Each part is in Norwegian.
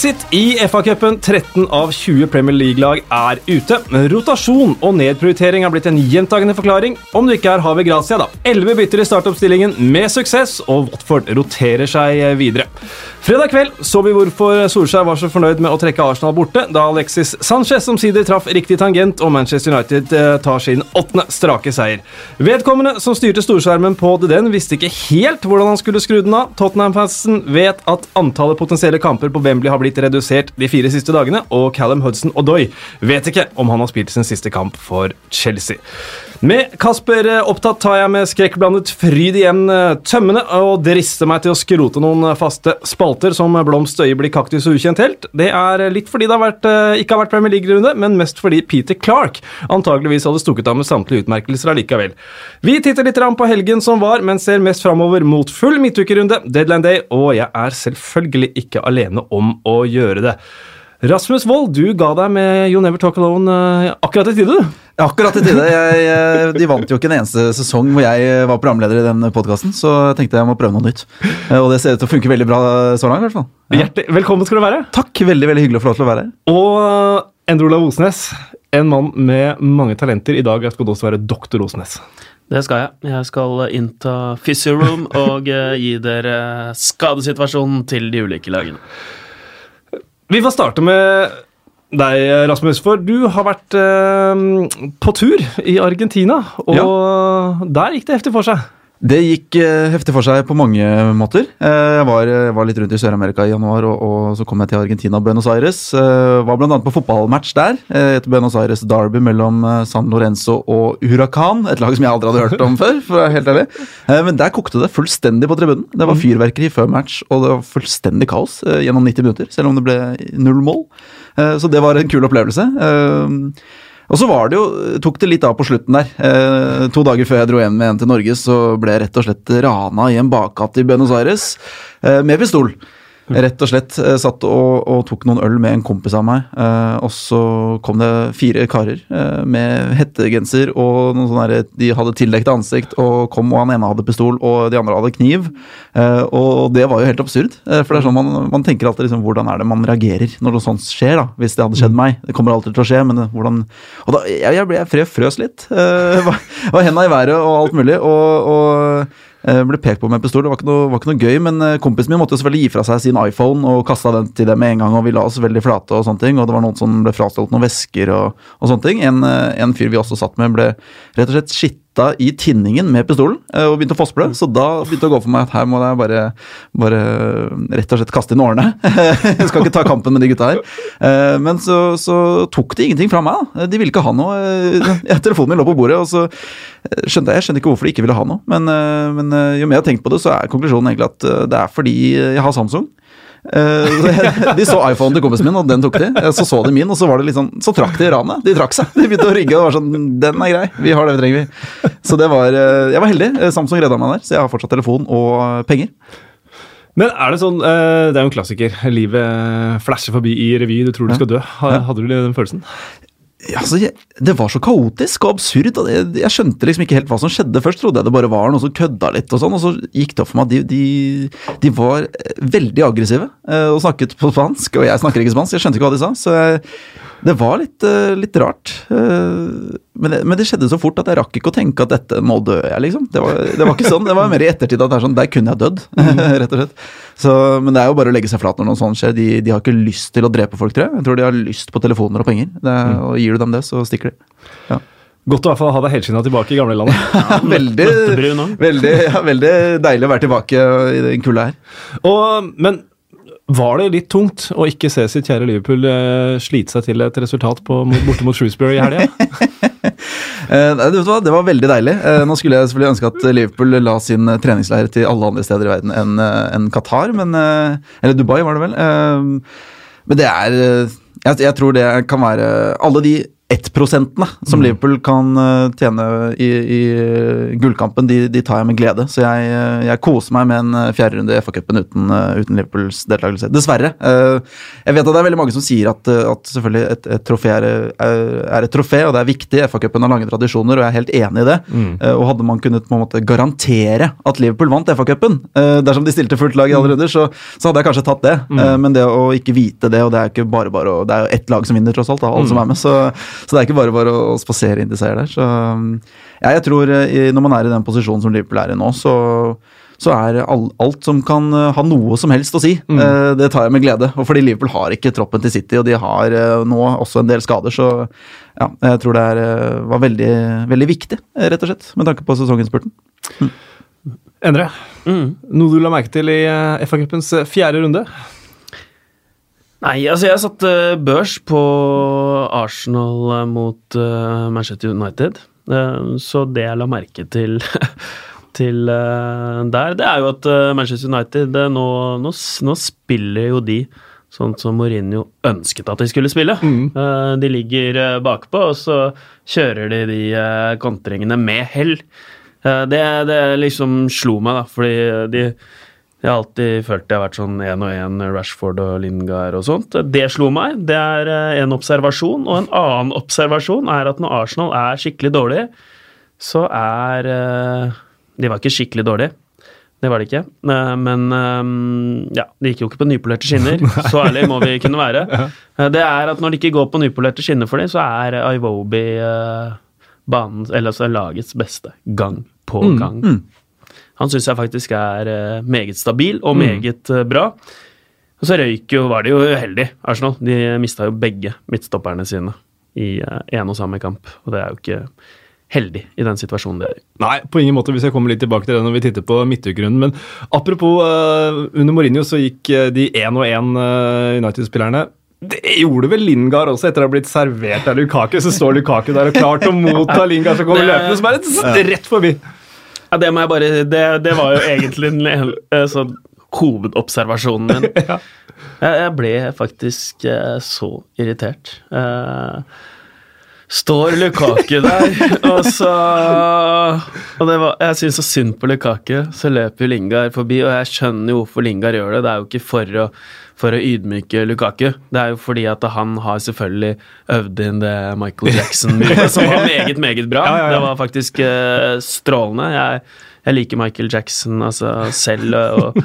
Exit i FA-cupen. 13 av 20 Premier League-lag er ute. Rotasjon og nedprioritering er blitt en gjentagende forklaring. Om du ikke er Havi Gracia, da. Elleve bytter i startoppstillingen med suksess, og Watford roterer seg videre. Fredag kveld så vi hvorfor Solskjær var så fornøyd med å trekke Arsenal borte, da Alexis Sanchez omsider traff riktig tangent og Manchester United eh, tar sin åttende strake seier. Vedkommende som styrte storskjermen på The Den, visste ikke helt hvordan han skulle skru den av. Tottenham-fansen vet at antallet potensielle kamper på Wembley har blitt redusert de fire siste dagene, og Callum Hudson Odoi vet ikke om han har spilt sin siste kamp for Chelsea. Med Kasper opptatt tar jeg med skrekkblandet fryd igjen eh, tømmene og drister meg til å skrote noen faste spalter som Blomst, øyeblikk, kaktus og ukjent helt. Det er litt fordi det har vært, eh, ikke har vært Premier League-runde, men mest fordi Peter Clark antageligvis hadde stukket av med samtlige utmerkelser allikevel. Vi titter litt på helgen som var, men ser mest framover mot full midtukerunde, deadline day, og jeg er selvfølgelig ikke alene om å gjøre det. Rasmus Wold, du ga deg med You Never Talk Alone uh, akkurat i tide, du. Akkurat i tide. Jeg, jeg, de vant jo ikke en eneste sesong hvor jeg var programleder i den podkasten, så jeg tenkte jeg må prøve noe nytt. Eh, og det ser ut til å funke veldig bra så langt, i hvert fall. Ja. Hjertelig velkommen skal du være. Takk. Veldig veldig hyggelig å få lov til å være her. Og Endre Olav Osnes, en mann med mange talenter. I dag skal du også være doktor Osnes. Det skal jeg. Jeg skal innta Physioroom og eh, gi dere skadesituasjonen til de ulike lagene. Vi får starte med deg, Rasmus, for du har vært eh, på tur i Argentina, og ja. der gikk det heftig for seg. Det gikk eh, heftig for seg på mange måter. Eh, jeg var, eh, var litt rundt i Sør-Amerika i januar, og, og, så kom jeg til Argentina og Buenos Aires. Var bl.a. på fotballmatch der. Et Buenos Aires Derby mellom San Lorenzo og Huracan. Et lag som jeg aldri hadde hørt om før. for å være helt ærlig. Men der kokte det fullstendig på tribunen. Det var mm. fyrverkeri før match, og det var fullstendig kaos gjennom 90 minutter, selv om det ble null mål. Så det var en kul opplevelse. Og så var det jo, tok det litt av på slutten der. Eh, to dager før jeg dro hjem igjen til Norge, så ble jeg rett og slett rana i en bakgate i Buenos Aires eh, med pistol. Rett og slett eh, satt og, og, tok noen øl med en kompis av meg. Eh, og så kom det fire karer eh, med hettegenser og noen sånne der, de hadde tildekket ansikt og kom, og han ene hadde pistol og de andre hadde kniv. Og det var jo helt absurd. For det er sånn man, man tenker alltid liksom, hvordan er det man reagerer når noe sånt skjer, da. Hvis det hadde skjedd meg. Det kommer alltid til å skje, men hvordan Og da, jeg, jeg, ble, jeg frøs litt. Uh, var, var henda i været og alt mulig. og, og ble pekt på med pistol. Det var ikke, noe, var ikke noe, gøy, men eh, kompisen min måtte selvfølgelig gi fra seg sin iPhone og kasta den til dem med en gang, og vi la oss veldig flate og sånne ting. Og det var noen som ble frastjålet noen vesker og, og sånne ting. En, eh, en, fyr vi også satt med, ble rett og slett skitt sitta i tinningen med pistolen eh, og begynte å fosple. Så da begynte det å gå for meg at her må jeg bare, bare rett og slett kaste inn årene. jeg skal ikke ta kampen med de gutta her. Eh, men så, så tok de ingenting fra meg. da. De ville ikke ha noe. Telefonen min lå på bordet, og så skjønte jeg, jeg skjønte ikke hvorfor de ikke ville ha noe. Men, eh, men jo mer jeg har tenkt på det, så er konklusjonen egentlig at det er fordi jeg har Samsung. Eh, de så iPhonen til kompisen min, og den tok de. Så så de min, og så var det litt sånn så trakk de ranet. De trakk seg. De begynte å rygge og var sånn Den er grei. Vi har det vi trenger, vi. Så det var eh, Jeg var heldig. Eh, Samsung redda meg der, så jeg har fortsatt telefon og penger. Men er det sånn Det er jo en klassiker. Livet flasher forbi i revy, du tror du skal dø. Hadde du den følelsen? Altså, det var så kaotisk og absurd. og jeg, jeg, skjønte liksom ikke helt hva som skjedde. Først trodde jeg det bare var noen som kødda litt, og sånn, og så gikk det opp for meg at de, de, de, var veldig aggressive eh, og snakket på spansk. Og jeg snakker ikke spansk, jeg skjønte ikke hva de sa. så jeg det var litt, uh, litt rart. Uh, men, det, men, det, skjedde så fort at jeg rakk ikke å tenke at dette må dør jeg, liksom. Det var, det var, ikke sånn. Det var mer i ettertid at det er sånn, der kunne jeg dødd, mm. rett og slett. Så, men det er jo bare å legge seg flat når noe sånt skjer. De, de, har ikke lyst til å drepe folk, tror jeg. Jeg tror de har lyst på telefoner og penger. Er, mm. Og gir du dem det, så stikker de. Ja. Godt å i hvert fall ha deg helskinna tilbake i gamlelandet. Ja, veldig, veldig, ja, veldig deilig å være tilbake i den kulda her. Og, men var det litt tungt å ikke se sitt kjære Liverpool uh, slite seg til et resultat på, borte mot Shrewsbury i helga? uh, det var veldig deilig. Uh, nå skulle jeg selvfølgelig ønske at Liverpool la sin treningsleir til alle andre steder i verden enn en Qatar, men, eller Dubai, var det vel. men det er jeg, jeg, tror det kan være Alle de ettprosentene som Liverpool kan eh, tjene i, i eh, gullkampen, de, de, tar jeg med glede. Så jeg, eh, jeg koser meg med en fjerderunde i FA-cupen uten, uten, Liverpools deltakelse. Dessverre. Jeg vet at det er veldig mange som sier at, at selvfølgelig et, et trofé er, er, et trofé, og det er viktig. FA-cupen har lange tradisjoner, og jeg er helt enig i det. Mm. Og hadde man kunnet på en måte garantere at Liverpool vant FA-cupen, dersom de stilte fullt lag i alle mm. runder, så, så, hadde jeg kanskje tatt det. Mm. Men det å ikke vite det, og det er ikke bare bare, og det er ett lag som vinner, tross alt, da, alle mm. som er med, så så det er ikke bare bare å, å spasere inn til seier der. Så ja, jeg tror eh, når man er i den posisjonen som Liverpool er i nå, så, så er all, alt som kan eh, ha noe som helst å si, mm. Eh, det tar jeg med glede. Og fordi Liverpool har ikke troppen til City, og de har nå også en del skader, så ja, jeg tror det er, var veldig, veldig viktig, rett og slett, med tanke på sesonginnspurten. Mm. Endre, mm. noe du la merke til i FA-cupens fjerde runde? Nei, altså jeg satte børs på Arsenal eh, mot uh, Manchester United. Uh, så det jeg la merke til, til uh, der, det er jo at Manchester United nå, nå, nå, spiller jo de sånn som Mourinho ønsket at de skulle spille. Mm. de ligger bakpå, og så kjører de de kontringene med hell. det, det liksom slo meg, da, fordi de jeg har alltid følt det har vært sånn én og én Rashford og Lingard og sånt. Det slo meg. Det er eh, en observasjon. Og en annen observasjon er at når Arsenal er skikkelig dårlig, så er eh, De var ikke skikkelig dårlige. Det var det ikke. Eh, men ja, det gikk jo ikke på nypolerte skinner. Så ærlig må vi kunne være. Det er at når det ikke går på nypolerte skinner for dem, så er Iwobi banens, eller altså lagets beste. Gang på mm, gang. Mm, mm. Han syns jeg faktisk er eh, meget stabil og mm. meget mm. bra. Og så røyk jo, var de jo uheldige, Arsenal. De mista jo begge midtstopperne sine i én og samme kamp. Og det er jo ikke heldig i den situasjonen de er Nei, på ingen måte, hvis jeg kommer litt tilbake til det når vi titter på midtukerunden. Men apropos, uh, under Mourinho så gikk de én og én uh, United-spillerne. Det gjorde vel Lingard også, etter å ha blitt servert av Lukaku. Så står Lukaku der og klar til å motta Lingard som kommer løpende, som er rett forbi. Ja, det må jeg bare Det, det var jo egentlig en, sånn hovedobservasjonen min. ja. Jeg ble faktisk eh, så irritert. Uh, står Lukaku der, og så Og det var, jeg syns så synd på Lukaku. Så løper jo Lingard forbi, og jeg skjønner jo hvorfor Lingard gjør det. Det er jo ikke for å for å ydmyke Lukaku. Det er jo fordi at han har selvfølgelig øvd inn det Michael Jackson-muret, som var meget, meget bra. Ja, ja, ja. Det var faktisk uh, strålende. Jeg, jeg, liker Michael Jackson altså, selv og,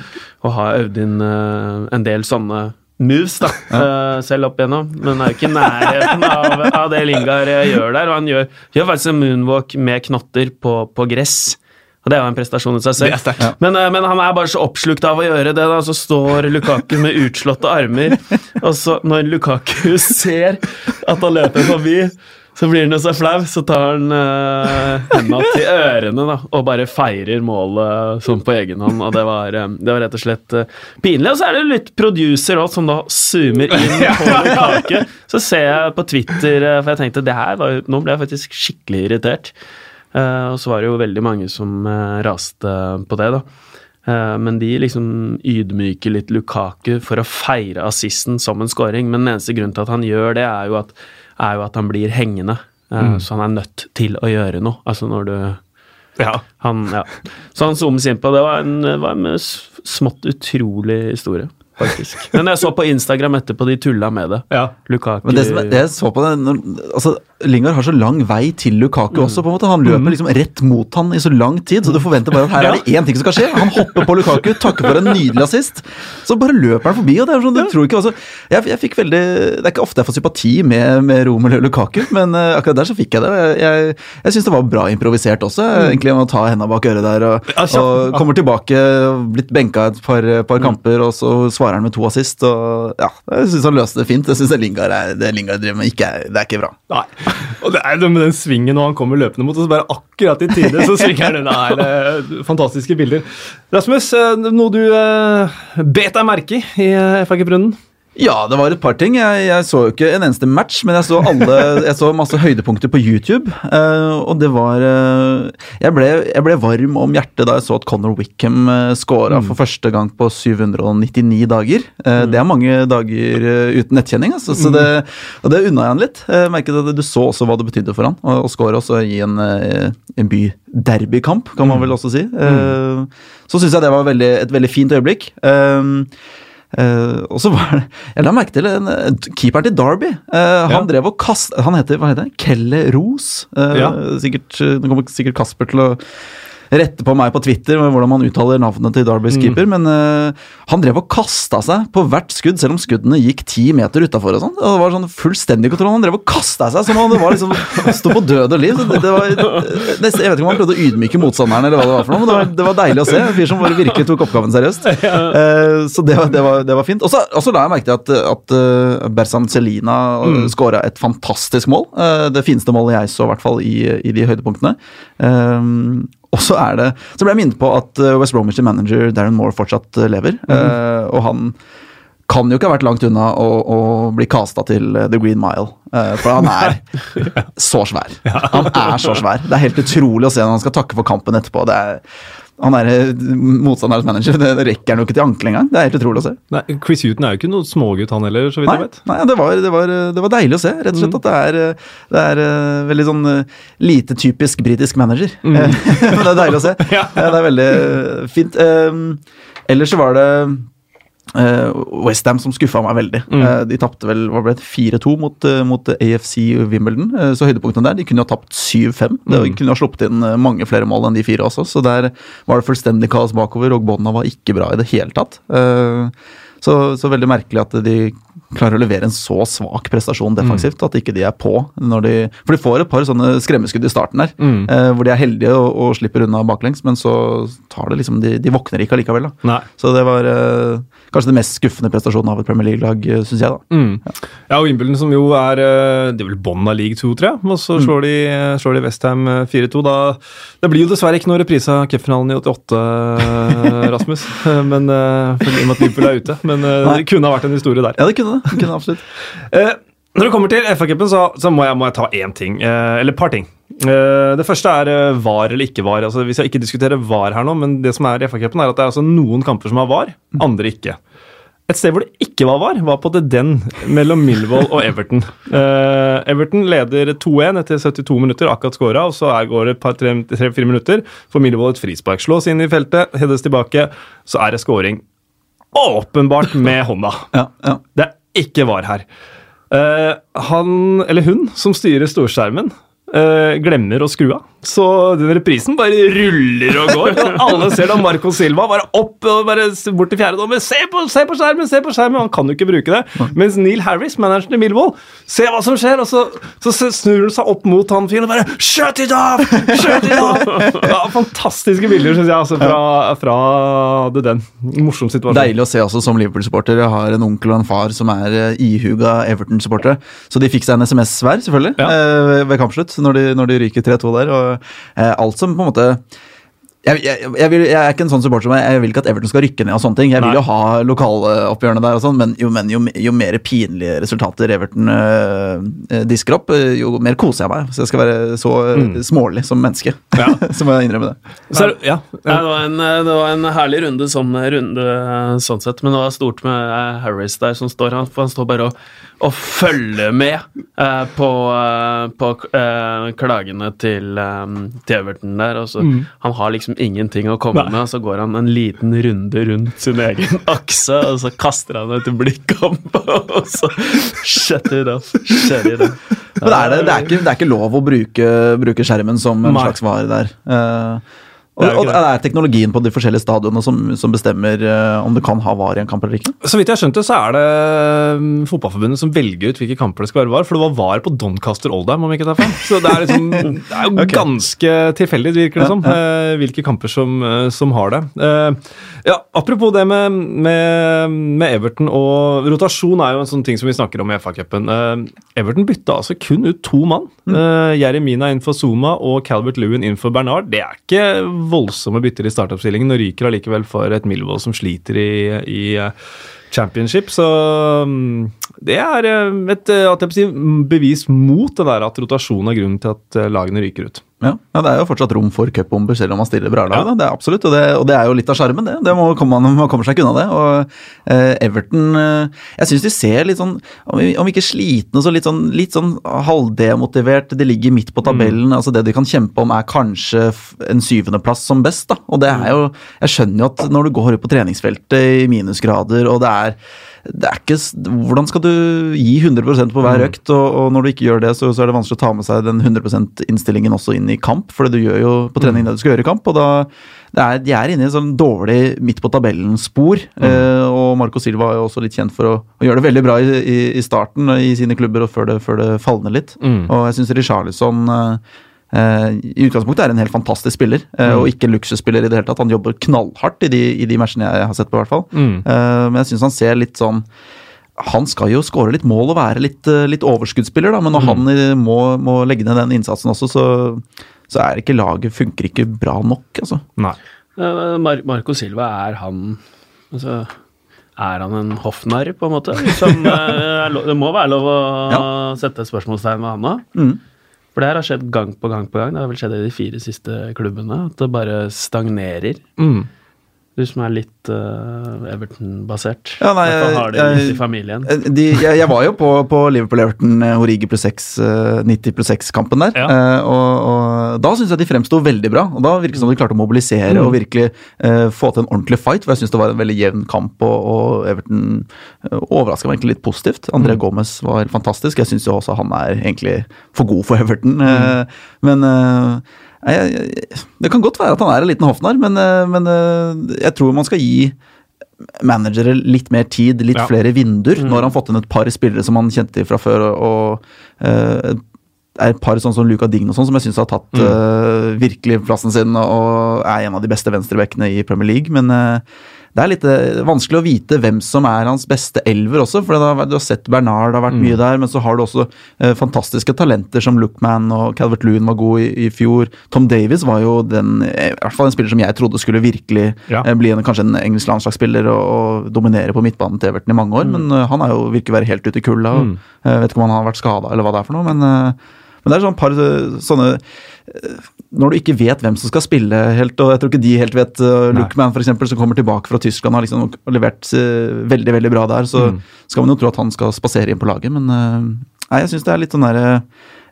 og har øvd inn uh, en del sånne moves da, uh, selv opp igjennom, men er jo ikke nærheten av, av, det Lingard gjør der. Og han gjør, gjør faktisk en moonwalk med knotter på, på gress. Og det er jo en prestasjon i seg selv. Ja. Men, eh, men, han er bare så oppslukt av å gjøre det, da. Så står Lukaku med utslåtte armer, og så når Lukaku ser at han løper forbi så blir han så flau, så tar han uh, henda til ørene da, og bare feirer målet sånn på egen hånd. og Det var, um, det var rett og slett uh, pinlig. Og så er det litt producer òg, som da zoomer inn på Lukaku. Så ser jeg på Twitter, uh, for jeg tenkte det her var jo, nå ble jeg faktisk skikkelig irritert. Uh, og så var det jo veldig mange som uh, raste på det, da. Uh, men de liksom ydmyker litt Lukaku for å feire assisten som en scoring. Men den eneste grunnen til at han gjør det, er jo at, er jo at han blir hengende. Mm. Så han er nødt til å gjøre noe. Altså når du ja. Han, ja. Så han zoomes inn på det. var en, var en smått utrolig historie faktisk. Men jeg så på Instagram etterpå, de tulla med det. Ja. Lukaku Men det som jeg så på det, når, altså, Lingard har så lang vei til Lukaku mm. også. på en måte. Han løper mm. liksom rett mot han i så lang tid, så du forventer bare at her er det én ting som skal skje. Han hopper på Lukaku, takker for en nydelig assist, så bare løper han forbi. og det er sånn, du tror ikke, altså, jeg, jeg fikk veldig, Det er ikke ofte jeg får sympati med, med Romelu Lukaku, men uh, akkurat der så fikk jeg det. Jeg, jeg, syns det var bra improvisert også, egentlig, egentlig, å ta henda bak øret der. Og, og kommer tilbake, blitt benka et par, par mm. kamper, og så svarer han med to assist. og ja, Jeg syns han løste det fint. Jeg syns Lingard, Lingard driver med, ikke, det er ikke bra. Nei. Og det er det med den svingen når han kommer løpende mot og så bare akkurat i tide så svinger han unna. fantastiske bilder. Rasmus, eh, noe du uh, bet deg merke i FAG-brunnen? Ja, det var et par ting. Jeg, jeg så jo ikke en eneste match, men jeg så, alle, jeg så masse høydepunkter på YouTube. Uh, og det var uh, jeg, ble, jeg, ble, varm om hjertet da jeg så at Conor Wickham uh, scora mm. for første gang på 799 dager. Uh, mm. Det er mange dager uten nettkjenning, altså, så det, og det unna jeg han litt. Merket at Du så også hva det betydde for han å, å score også i en, en by derbykamp, kan man mm. vel også si. Mm. Så syns jeg det var veldig, et veldig fint øyeblikk. Uh, Uh, og så var det Jeg la merke til en, keeperen til Derby. Uh, han drev og kast... Han heter hva heter det? Kelle Ros. Uh, ja. sikkert, Nå kommer sikkert Kasper til å rette på meg på Twitter med hvordan man uttaler navnet til Darbys mm. keeper, men uh, han drev og kasta seg på hvert skudd, selv om skuddene gikk ti meter utafor og sånn. Det var sånn fullstendig kontroll. Han drev og kasta seg som om det var liksom Sto på død og liv. Det, det var, jeg vet ikke om han prøvde å ydmyke motstanderen, eller hva det var for noe, men det var, det var deilig å se. En fyr som bare virkelig tok oppgaven seriøst. Uh, så det var, det var, det var fint. Og så la jeg merke til at, at uh, Berzan Celina mm. skåra et fantastisk mål. Uh, det fineste målet jeg så, i hvert fall i, i de høydepunktene. Um, og så er det, så ble jeg minnet på at eh, West Bromwich manager Darren Moore fortsatt eh, lever. Mm. Uh, og han kan jo ikke ha vært langt unna å, å bli kasta til The Green Mile. Uh, for han er så svær. Han er så svær. Det er helt utrolig å se når han skal takke for kampen etterpå. Det er han er eh, motstanderens manager. Det rekker han jo ikke til ankelen engang. Det er helt utrolig å se. Nei, Chris Huton er jo ikke noe smågutt, han heller, så vidt nei, jeg vet. Nei, det var, det, var, det var, deilig å se, rett og slett. Mm. At det er, det er veldig sånn lite typisk britisk manager. Mm. Men det er deilig å se. ja. Det er veldig fint. Uh, ellers så var det Uh, eh, Westham som skuffa meg veldig. Mm. Uh, de tapte vel 4-2 mot, uh, mot, AFC Wimbledon, uh, så høydepunktene der De kunne ha tapt 7-5. De mm. kunne ha sluppet inn mange flere mål enn de fire også, så der var det fullstendig kaos bakover, og bånda var ikke bra i det hele tatt. Så, så, veldig merkelig at de klarer å levere en så svak prestasjon defensivt. Mm. At ikke de er på. Når de, for de får et par sånne skremmeskudd i starten der, mm. eh, hvor de er heldige og, og, slipper unna baklengs, men så tar det liksom De, de våkner ikke allikevel. da. Så det var eh, kanskje den mest skuffende prestasjonen av et Premier League-lag, eh, syns jeg. da. Mm. Ja. ja, og Wimbledon som jo er eh, Det er vel bånn av league 2, tror jeg. Og så mm. slår de, slår de Westham 4-2. da Det blir jo dessverre ikke noe reprise av cupfinalen i 88, Rasmus. men, for, I og med at Liverpool er ute. Men det kunne ha vært en historie der. Ja, det kunne det. det kunne absolutt. Eh, når det kommer til FA-cupen, så, så må, jeg, må, jeg, ta én ting. Eh, eller et par ting. Eh, det første er eh, var eller ikke var. Altså, vi skal ikke diskutere var her nå, men det som er i FA-cupen, er at det er altså noen kamper som har var, andre ikke. Et sted hvor det ikke var var, var på det den mellom Millwall og Everton. Uh, Everton leder 2-1 etter 72 minutter, akkurat scora, og så er, går det et par tre-fire minutter. For Millwall et frispark. Slås inn i feltet, heades tilbake, så er det scoring åpenbart med hånda. Ja, ja. Det ikke var her. Uh, han, eller hun, som styrer storskjermen, uh, glemmer å skru av. Så den reprisen bare ruller og går. Og alle ser da Marco Silva bare opp og bare bort til fjerde dommer. Se på, se på skjermen! se på skjermen! Han kan jo ikke bruke det. Mens Neil Harris, manageren i Millwall, ser hva som skjer, og så, så snur han seg opp mot han fyren og bare Shut it off! Shut it off! Ja, fantastiske bilder, syns jeg, altså, fra, fra det den. Morsom situasjon. Deilig å se også som Liverpool-supporter. Jeg har en onkel og en far som er eh, ihuga Everton-supportere. Så de fikk seg en SMS hver, selvfølgelig, ja. Eh, ved kampslutt, når de, når de ryker 3-2 der. og alt som på en måte jeg, jeg, jeg, vil, jeg, er ikke en sånn supporter som jeg, vil ikke at Everton skal rykke ned. og sånne ting. Jeg Nei. vil jo ha lokaloppgjørene der, og sånn, men, jo, men jo, jo, mer pinlige resultater Everton øh, disker opp, jo mer koser jeg meg. Så jeg skal være så mm. smålig som menneske. Ja. så må jeg innrømme det. Så, ja. Nei, det, var en, det, var en, herlig runde sånn, runde sånn sett, men det var stort med Harris der som står Han, For han står bare og å følge med uh, på, uh, på uh, klagene til, um, til, Everton der. så, mm. Han har liksom ingenting å komme Nei. med, og så går han en liten runde rundt sin egen akse, og så kaster han et blikk opp, og så shutter it off. Shut it off. Men er det, det, er ikke, det, er ikke, lov å bruke, bruke skjermen som en Nei. slags vare der. Uh, og, og det er teknologien på de forskjellige stadionene som, som bestemmer uh, om du kan ha VAR i en kamp eller ikke? Så vidt jeg skjønte, så er det um, Fotballforbundet som velger ut hvilke kamper det skal være VAR. For det var VAR på Doncaster Oldham, om ikke tar feil. Så det er, liksom, det er jo okay. ganske tilfeldig, virker det som. Uh, hvilke kamper som, uh, som har det. ja, Apropos det med, med, med, Everton og rotasjon er jo en sånn ting som vi snakker om i FA-cupen. Everton bytta altså kun ut to mann. Mm. Jeremina inn for Zuma og Calvert Lewin inn for Bernard. Det er ikke voldsomme bytter i startoppstillingen og ryker allikevel for et Milvold som sliter i, i eh, championship, så mm, det er eh, et eh, bevis mot det der at rotasjon er grunnen til at lagene ryker ut. Ja, ja, Det er jo fortsatt rom for cupbomber selv om man stiller bra lag. Ja. Det er absolutt, og det, og det er jo litt av sjarmen, det. det må komme, man, kommer seg ikke unna det. Og eh, Everton eh, Jeg syns de ser litt sånn, om, ikke slitne, så litt sånn, litt sånn halvdemotivert. De ligger midt på tabellen. altså Det de kan kjempe om, er kanskje en syvendeplass som best. da, og det er jo, Jeg skjønner jo at når du går ut på treningsfeltet i minusgrader, og det er det er ikke, Hvordan skal du gi 100% på hver økt? Og, og når du ikke gjør det, så, så er det vanskelig å ta med seg den 100% innstillingen også inn i kamp. For du gjør jo på trening det du skal gjøre i kamp. og da det er, De er inne i en sånn dårlig midt på tabellen-spor. Eh, og Marco Silva er jo også litt kjent for å, å gjøre det veldig bra i, i, i starten i sine klubber og før det, før det falner litt. Og jeg syns Richarlison eh, i utgangspunktet er en helt fantastisk spiller, eh, og ikke en luksusspiller i det hele tatt. Han jobber knallhardt i de, i de matchene jeg har sett på, hvert fall. Eh, men jeg syns han ser litt sånn han skal jo skåre litt mål og være litt, eh, litt overskuddsspiller, da, men når han eh, må, må legge ned den innsatsen også, så, så er ikke laget funker ikke bra nok, altså. Nei. Eh, Mar Marco Silva, er han altså, Er han en hoffnarr, på en måte? Som, eh, det må være lov å sette spørsmålstegn ved han òg. Mm. For det her har skjedd gang på gang på gang. Det har vel skjedd i de fire siste klubbene. At det bare stagnerer. Mm. Du som er litt uh, Everton-basert. Ja, nei, I har det jeg- litt i familien. Eh, De, jeg, jeg var jo på, på Liverpool-Everton eh, Origi pluss 6, eh, 90 pluss 6-kampen der. Ja. eh, og, og Da syns jeg de fremsto veldig bra. og Da virket det som de klarte å mobilisere og virkelig eh, få til en ordentlig fight. For jeg syns det var en veldig jevn kamp, og, og Everton uh, overraska meg egentlig litt positivt. André Gomez var fantastisk. Jeg syns jo også han er egentlig for god for Everton. eh, men eh, jeg, jeg, det kan godt være at han er en liten hoffnarr, men, eh, men eh, jeg tror man skal gi managere litt mer tid, litt Ja. flere vinduer. Nå har han fått inn et par spillere som han kjente fra før, og, og eh, er et par sånn som Luca Dign og sånn, som jeg syns har tatt eh, virkelig plassen sin og er en av de beste venstrebekkene i Premier League. Men uh, det er litt uh, vanskelig å vite hvem som er hans beste elver også. for det har, Du har sett Bernard, det har vært mye der, men så har du også fantastiske talenter som Lookman og Calvert Loon var god i, i fjor. Tom Davies var jo den, i hvert fall en spiller som jeg trodde skulle virkelig Ja. bli en, kanskje en engelsk landslagsspiller og, og dominere på midtbanen til Everton i mange år, men eh, han er jo, virker å være helt ute i kulda. eh, vet ikke om han har vært skada eller hva det er for noe, men, men det er sånn par eh, sånne eh, Når du ikke vet hvem som skal spille helt, og jeg tror ikke de helt vet uh, Nei. Lookman eksempel, som kommer tilbake fra Tyskland og har liksom levert eh, veldig veldig bra der, så skal man jo tro at han skal spasere inn på laget, men eh, nei, jeg syns det er litt sånn derre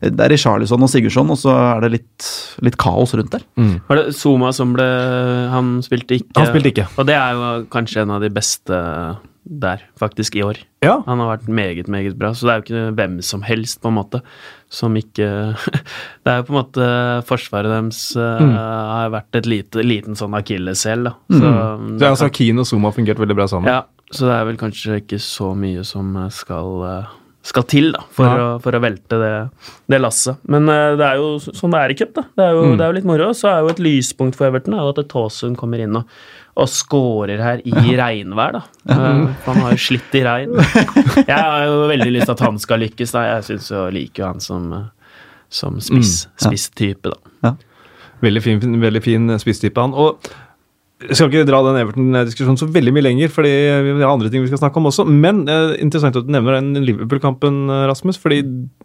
det er Richarlison og Sigurdsson, og så er det litt, litt kaos rundt der. Var det Zuma som ble Han spilte ikke. Han spilte ikke. Og det er jo kanskje en av de beste der, faktisk, i år. Ja. Han har vært meget, meget bra, så det er jo ikke hvem som helst, på en måte, som ikke Det er jo på en måte Forsvaret deres mm. har vært et lite, liten sånn akilleshæl, da. Så, Så altså, Keane og Zuma har fungert veldig bra sammen. ja, så det er vel kanskje ikke så mye som skal, eh, skal til da, for, Ja. å, for å velte det, det lasset. Men eh, det er jo sånn det er i cup. da. Det er, jo, det er jo litt moro. Så er jo et lyspunkt for Everton er jo at Tåsund kommer inn og, og scorer her i regnvær. da. Eh, han har jo slitt i regn. Jeg har jo veldig lyst til at han skal lykkes. da. Jeg syns jo liker jo han som, eh, som spiss, spisstype, da. Veldig fin, veldig fin spisstype, han. Og jeg skal ikke dra den Everton-diskusjonen så veldig mye lenger, fordi vi har andre ting vi skal snakke om også. Men eh, interessant at du nevner den Liverpool-kampen, eh, Rasmus. fordi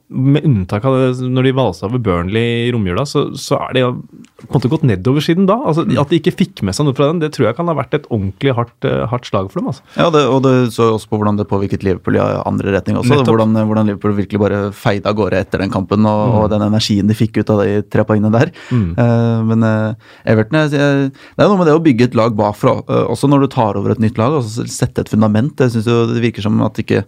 med unntak av det, når de valsa over Burnley i romjula, så, så er det på en måte gått nedover siden da. Altså, At de ikke fikk med seg noe fra den, det tror jeg kan ha vært et ordentlig hardt, eh, hardt slag for dem. altså. Ja, det, og det så også på hvordan det påvirket Liverpool i andre retning også. Hvordan, hvordan Liverpool virkelig bare feide av gårde etter den kampen, og, og den energien de fikk ut av de tre poengene der. Eh, men uh, Everton jeg, jeg, Det er noe med det å bygge et lag bakfra, uh, også når du tar over et nytt lag. Altså sette et fundament. Jeg synes jo Det virker som at ikke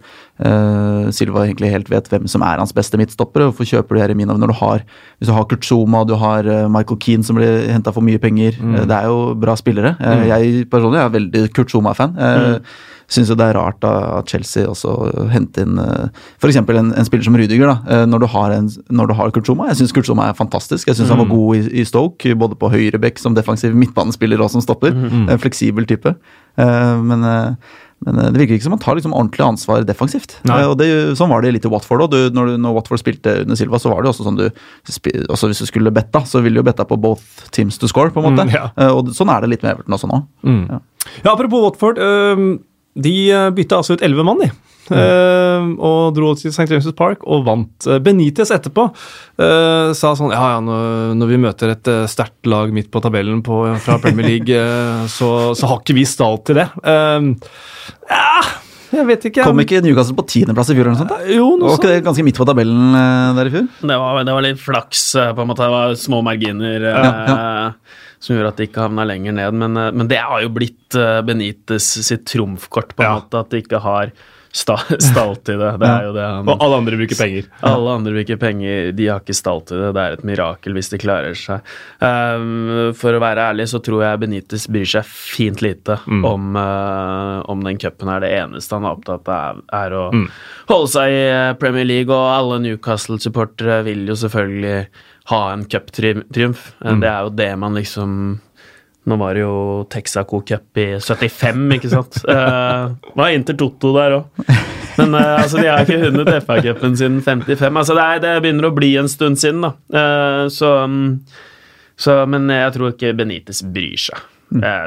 Silva egentlig helt vet hvem som er hans beste midtstoppere. Hvorfor kjøper du Jeremina når du har Hvis du har Kurt Zuma, du har eh, Michael Keane som blir henta for mye penger. Mm. det er jo bra spillere. Mm. Jeg personlig er veldig Kurt Zuma-fan. Mm. Syns jo det er rart da, at Chelsea også henter inn f.eks. En, en spiller som Rudiger. da, eh, Når du har, en, når du har Kurt Zuma. Jeg syns Kurt Zuma er fantastisk. Jeg syns han var god i, i Stoke, både på høyre bekk som defensiv midtbanespiller og som stopper. En fleksibel type. Eh, men eh, men eh, det virker ikke som han tar liksom ordentlig ansvar defensivt. Nei. Eh, og det, Sånn var det litt i Watford òg. Når, når Watford spilte under Silva, så var det jo også sånn du også Hvis du skulle betta, så ville du jo betta på both teams to score, på en måte. Mm, ja. Eh, og sånn er det litt med Everton også nå. Mm. Ja. Ja, Apropos Watford. De bytta altså ut elleve mann, de. Eh, og dro til St. James' Park og vant. Eh, Benitez etterpå eh, sa sånn Ja, ja, når, når vi møter et sterkt lag midt på tabellen på, fra Premier League, så, så har ikke vi stall til det. Ja, jeg vet ikke. Kom ikke Newcastle på tiendeplass i fjor? eller noe sånt? da? Jo, noe Var ikke det ganske midt på tabellen der i fjor? Det var, det var litt flaks, på en måte. Det var små marginer eh, som gjorde at de ikke havna lenger ned. Men, men det har jo blitt Benites Benitez sitt trumfkort, på en Ja. måte. At de ikke har sta, stall til det. Det er jo det han Og alle andre bruker penger. Alle andre bruker penger, de har ikke stall til det. Det er et mirakel hvis de klarer seg. Um, for å være ærlig så tror jeg Benitez bryr seg fint lite om, uh, om den cupen er det eneste han er opptatt av, er å holde seg i uh, Premier League, og alle Newcastle-supportere vil jo selvfølgelig ha en cuptriumf. Mm. Det er jo det man liksom nå var det jo Texaco Cup i 75, ikke sant? Uh, var Inter Toto der òg. Men uh, altså, de har ikke vunnet FA-cupen siden 55. Altså, det, er, det begynner å bli en stund siden, da. Uh, så, um, så Men jeg tror ikke Benitez bryr seg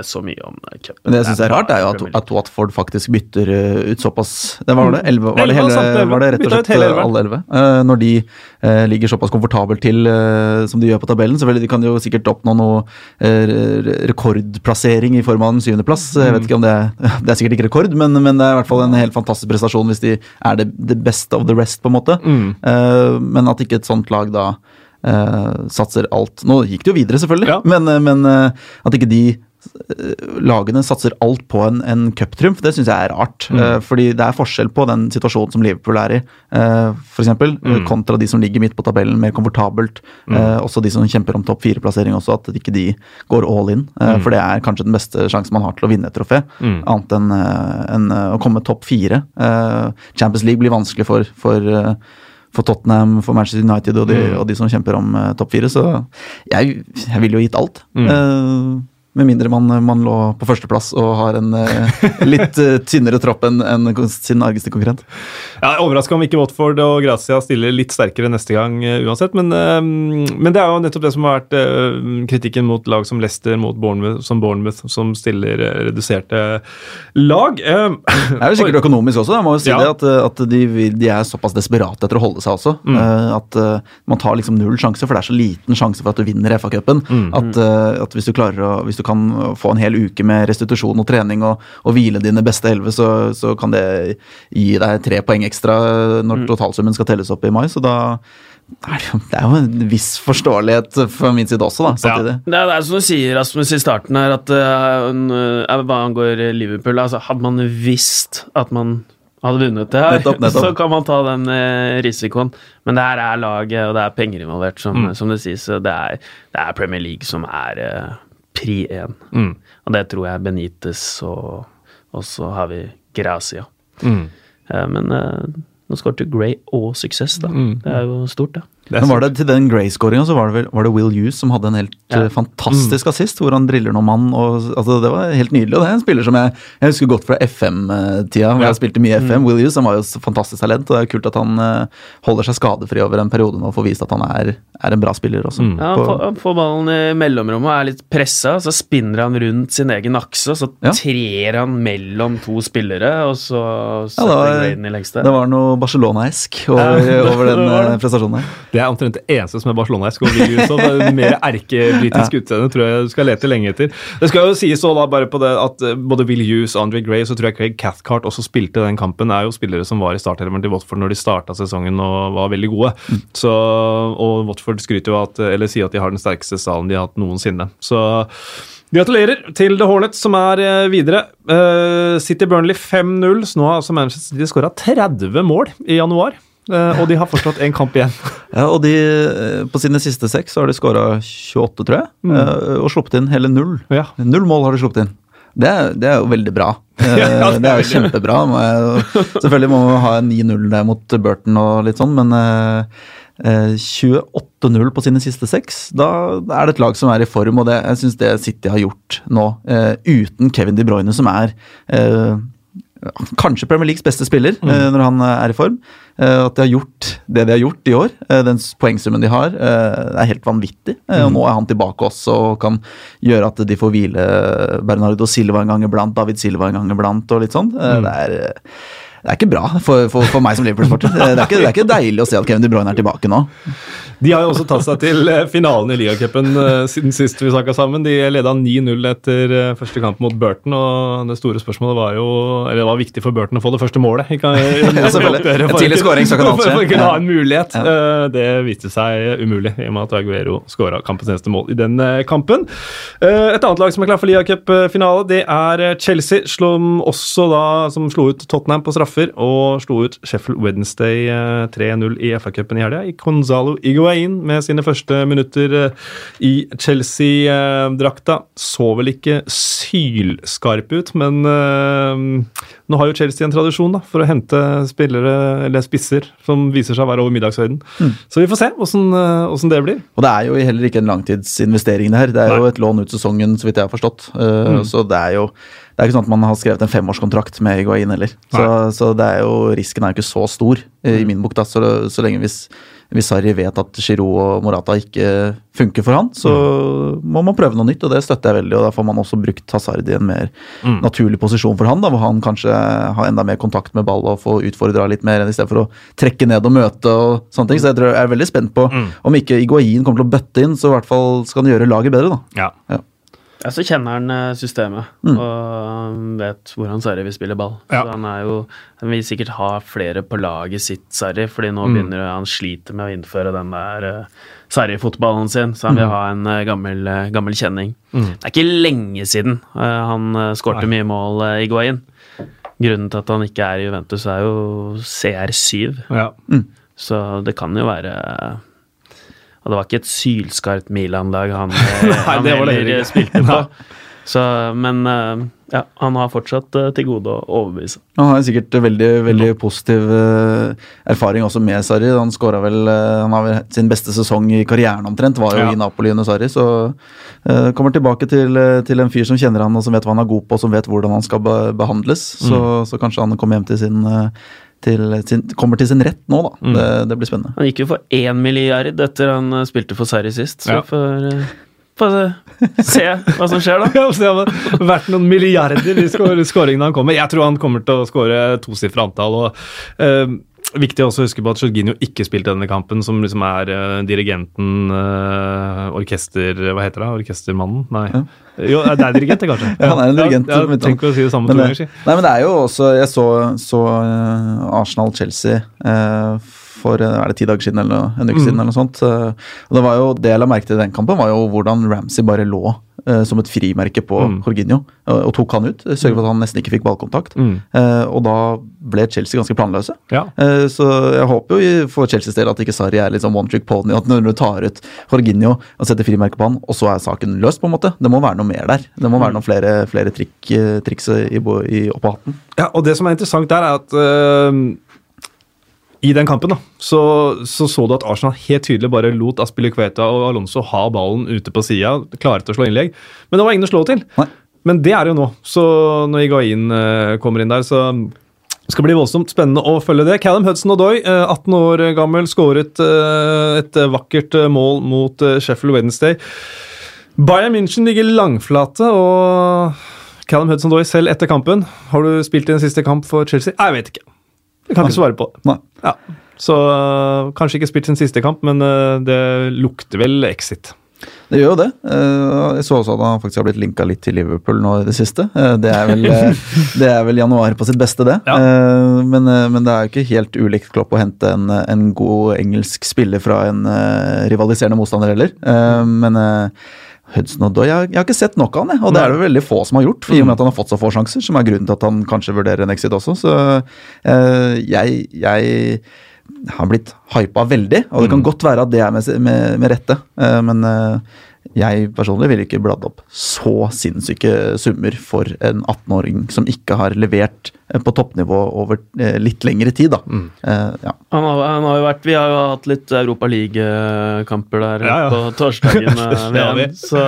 så mye om uh, cupen. Det jeg syns er rart, er jo at, at Watford faktisk bytter uh, ut såpass det Var det elleve? Var det, hele, var det rett og slett alle elleve? Når de ligger såpass komfortabelt til som de gjør på tabellen. Selvfølgelig de kan jo sikkert oppnå noe rekordplassering i form av en syvendeplass. Jeg Mm. vet ikke om det er, Det er sikkert ikke rekord, men, men det er i hvert fall en helt fantastisk prestasjon hvis de er det, det best of the rest, på en måte. Mm. Men at ikke et sånt lag da satser alt Nå gikk det jo videre, selvfølgelig, Ja. men, men at ikke de eh, lagene satser alt på en, en cuptriumf, det syns jeg er rart. Eh, fordi det er forskjell på den situasjonen som Liverpool er i, uh, f.eks., eksempel kontra de som ligger midt på tabellen, mer komfortabelt. Eh, også de som kjemper om topp fire-plassering også, at ikke de går all in. Eh, For det er kanskje den beste sjansen man har til å vinne et trofé, annet enn eh, eh, å komme topp fire. Eh, Champions League blir vanskelig for, for eh, for Tottenham, for Manchester United og de, og de som kjemper om uh, topp fire. Så jeg, jeg ville jo gitt alt. Eh, med mindre man, man lå på førsteplass og har en eh, litt eh, tynnere tropp enn en sin argeste konkurrent. Ja, Overraska om ikke Watford og Grazia stiller litt sterkere neste gang eh, uansett. Men, men det er jo nettopp det som har vært kritikken mot lag som Leicester, mot Bournemouth, som Bournemouth, som stiller reduserte lag. Det er jo sikkert økonomisk også. Jeg må jo si Ja. det At, at de, de er såpass desperate etter å holde seg også. eh, At man tar liksom null sjanse, for det er så liten sjanse for at du vinner FA-cupen. At, eh, at hvis du klarer å Hvis du kan få en hel uke med restitusjon og trening og, og hvile dine beste elleve, så, så kan det gi deg tre poeng ekstra når totalsummen skal telles opp i mai. Så da er det, det er jo en viss forståelighet fra min side også, da. Samtidig. Det er, det er som du sier, Rasmus, i starten her, at uh, hva angår Liverpool altså, Hadde man visst at man hadde vunnet det her, Nettopp, nettopp. så kan man ta den eh, risikoen. Men det her er laget, og det er penger involvert, som, som det sies. så Det er, det er Premier League som er pri én. Mm. Og det tror jeg Benitez og Og så har vi Gracia. mm. Eh, men eh, nå skåret Gray og suksess, da. Det er jo stort, det. Det Men var det til den Gray-skåringa så var det, vel, var det Will Hughes som hadde en helt Ja. eh, fantastisk assist, hvor han driller noen mann. Og, altså, det var helt nydelig. Og det er en spiller som jeg, jeg husker godt fra FM-tida, hvor Ja. jeg spilte mye FM. Will Hughes han var jo et fantastisk talent, og det er kult at han eh, holder seg skadefri over en periode nå og får vist at han er, er en bra spiller også. Ja, han, får, han får ballen i mellomrommet og er litt pressa, så spinner han rundt sin egen akse, og så Ja. trer han mellom to spillere, og så Ja, setter det var- Graden i lengste. det var noe Barcelona-esk over, Ja, over den eh, prestasjonen der. Det er omtrent det eneste som er det er Mer erkebritisk utseende tror jeg du skal lete lenge etter. Det skal jo sies også da bare på det at eh, både Will Hughes og Andre Gray så tror jeg Craig Cathcart også spilte den kampen. er jo spillere som var i startelementet til Watford når de starta sesongen og var veldig gode. Så, og Watford skryter jo at, eller sier at de har den sterkeste salen de har hatt noensinne. Så Gratulerer til The Hornets, som er eh, videre. Eh, City Burnley 5-0. Så nå har altså Manchester City skåra 30 mål i januar. Eh, og de har fortsatt én kamp igjen. Ja, og de, eh, På sine siste seks så har de skåra 28, tror jeg, Mm. eh, og sluppet inn hele null. Ja. Null mål har de sluppet inn. Det det er jo veldig bra. Ja, det er jo kjempebra. Selvfølgelig må man ha 9-0 der mot Burton og litt sånn, men eh, eh, 28-0 på sine siste seks, da er det et lag som er i form, og det, jeg syns det City har gjort nå, eh, uten Kevin De Bruyne, som er eh, kanskje Premier Leagues beste spiller eh, når han er i form. Eh, at de har gjort det de har gjort i år. Eh, den poengsummen de har, eh, er helt vanvittig. Mm. og nå er han tilbake også og kan gjøre at de får hvile Bernardo Silva en gang iblant, David Silva en gang iblant og litt sånn. Mm. det, er, eh, det er ikke bra for, for, for meg som Liverpool-sporter. Det, det er ikke deilig å se at Kevin De Bruyne er tilbake nå. De har jo også tatt seg til eh, finalen i ligacupen eh, siden sist vi snakka sammen. De leda 9-0 etter eh, første kamp mot Burton, og det store spørsmålet var jo Eller det var viktig for Burton å få det første målet. Ikke, Ja, selvfølgelig. En tidlig scoring, så kan alt skje. For å kunne ha en mulighet. Ja. Det viste seg umulig, i og med at Aguero skåra kampens eneste mål i den kampen. Et annet lag som er klar for ligacupfinale, det er Chelsea, som også da som slo ut Tottenham på straffer, og slo ut Sheffield Wednesday eh, 3-0 i FA-cupen i helga. Gonzalo Iguain med sine første minutter eh, i Chelsea-drakta. Så vel ikke sylskarp ut, men eh, nå har jo Chelsea en tradisjon da, for å hente spillere eller spisser som viser seg å være over middagshøyden. Så vi får se åssen eh, det blir. Og det er jo heller ikke en langtidsinvestering det her. Det er jo et lån ut sesongen, så vidt jeg har forstått. Uh, Så det er jo det er ikke sånn at man har skrevet en femårskontrakt med Higuain heller. Så, så det er jo, risken er jo ikke så stor eh, i min bok. da, Så, så lenge hvis, hvis Sarri vet at Giroud og Morata ikke funker for han, så må man prøve noe nytt, og det støtter jeg veldig. og Da får man også brukt Hazard i en mer naturlig posisjon for han, da, hvor han kanskje har enda mer kontakt med ball og får utfordra litt mer, enn i stedet for å trekke ned og møte og sånne ting. Så jeg, tror jeg er veldig spent på om ikke Higuain kommer til å bøtte inn, så i hvert fall skal han gjøre laget bedre. da. Ja. Ja. Ja, så kjenner han systemet systemet og vet hvor han Sarri vil spille ball. Ja. Så han er jo Han vil sikkert ha flere på laget sitt, Sarri, fordi nå begynner han sliter med å innføre den der uh, Sarri-fotballen sin, så han vil ha en uh, gammel, uh, gammel kjenning. Det er ikke lenge siden eh, han uh, skårte mye mål uh, i Guain. Grunnen til at han ikke er i Juventus, er jo CR7, Ja. så det kan jo være og det var ikke et sylskarpt Milan-lag han, Nei, han det var det heller spilte på. Så, men eh, ja, han har fortsatt eh, til gode å overbevise. Han har sikkert veldig veldig positiv eh, erfaring også med Sarri. Han skåra vel eh, Han har vel sin beste sesong i karrieren omtrent, var jo Ja. i Napoli under Sarri. Så uh, kommer tilbake til, eh, til en fyr som kjenner han og som vet hva han er god på, og som vet hvordan han skal behandles. Så, så kanskje han kommer hjem til sin, eh, til sin Kommer til sin rett nå, da. Det, det blir spennende. Han gikk jo for én milliard etter han eh, spilte for Sarri sist, så Ja. for, for se hva som skjer, da. Ja, det har vært noen milliarder i skår- skåringene han kommer. Jeg tror han kommer til å skåre tosifra antall. og eh, Viktig også å huske på at Jorginho ikke spilte denne kampen, som liksom er uh, dirigenten uh, Orkester... Hva heter det? Orkestermannen? Nei. Jo, det er dirigent, det, kanskje. Ja, han er en dirigent, Ja, ja, Trenger å si det samme Men to ganger. si. nei, men det er jo også Jeg så, så eh, Arsenal-Chelsea eh, for eh, er det ti dager siden eller en uke Mm. siden. eller noe sånt. eh, og det var jo, det jeg la merke til i den kampen, var jo hvordan Ramsey bare lå eh, som et frimerke på Mm. Jorginho og, og tok han ut. Sørget for at han nesten ikke fikk ballkontakt. Mm. Eh, og da ble Chelsea ganske planløse. Ja. Eh, Så jeg håper jo for Chelseas del at ikke Sarri er sånn one trick pony. At når du tar ut Jorginho og setter frimerke på han, og så er saken løst, på en måte. Det må være noe mer der. Det må Mm. være noen flere, flere trikk, eh, triks i, i, oppå hatten. Ja, og det som er interessant der, er at øh, i den kampen da, så, så så du at Arsenal helt tydelig bare lot Aspilicueta og Alonso ha ballen ute på sida, klare til å slå innlegg. Men det var ingen å slå til. Nei. Men det er det jo nå. Så når Higuain uh, kommer inn der, så det skal bli voldsomt spennende å følge det. Callum Hudson-Odoi, Doy, 18 år gammel, skåret øh, et vakkert øh, mål mot Sheffield Wednesday. Bayern München ligger langflate, og Callum Hudson-Odoi selv etter kampen. Har du spilt i en siste kamp for Chelsea? Jeg vet ikke. Jeg kan ikke svare på det. Ja. Så øh, kanskje ikke spilt sin siste kamp, men øh, det lukter vel exit. Det gjør jo det. Eh, Jeg så også at han faktisk har blitt linka litt til Liverpool nå i det siste. Det er vel, det er vel januar på sitt beste, det. Ja. Men, men det er jo ikke helt ulikt Klopp å hente en, en god engelsk spiller fra en rivaliserende motstander heller. Men Hudson Odoi, jeg, jeg har ikke sett nok av han, jeg. og det er det veldig få som har gjort. I og med at han har fått så få sjanser, som er grunnen til at han kanskje vurderer en exit også. Så eh, jeg, jeg har blitt hypa veldig, og det kan godt være at det er med, med, med rette. Eh, men eh, jeg personlig ville ikke bladd opp så sinnssyke summer for en 18-åring som ikke har levert eh, på toppnivå over eh, litt lengre tid, da. Eh, ja. Han har, han har jo vært, Vi har jo hatt litt Europa League-kamper der Ja, ja. på torsdagen. vi. VM, så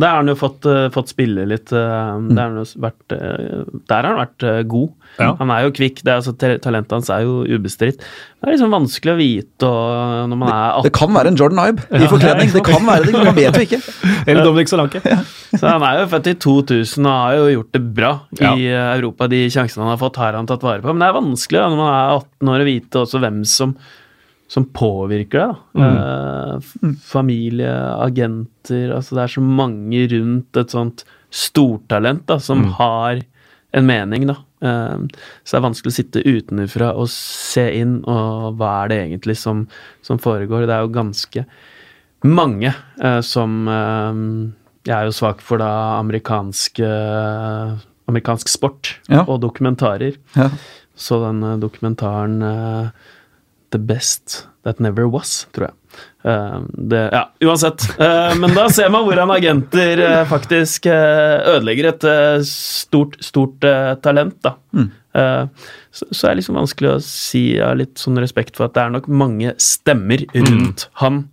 der har han jo fått, fått spille litt. eh, Der har han jo vært, der har han vært god. Ja. Han er jo kvikk. Det er, altså, talentet hans er jo ubestridt. Det er liksom vanskelig å vite og, når man er Det kan være en Jordan Ibe i forkledning. Det kan være det, man vet jo ikke. Eller Dominic Solanke. 18. Så han er jo født i 2000 og har jo gjort det bra i eh, Europa. De sjansene han har fått, har han tatt vare på. Men det er vanskelig når man er 18 år å vite også hvem som som påvirker deg. da. Eh, familie, agenter altså Det er så mange rundt et sånt stortalent da, som har en mening. da. Eh, så det er vanskelig å sitte utenfra og se inn, og hva er det egentlig som, som foregår. Det er jo ganske mange eh, som eh, Jeg er jo svak for da amerikansk, amerikansk sport Ja. og dokumentarer. Ja. Så den eh, dokumentaren eh, The Best That Never Was, tror jeg. Uh, det, ja, uansett. Uh, men da ser man hvordan agenter uh, faktisk ødelegger et stort, stort talent, da. Eh, så, så er det liksom vanskelig å si Jeg har litt sånn respekt for at det er nok mange stemmer rundt han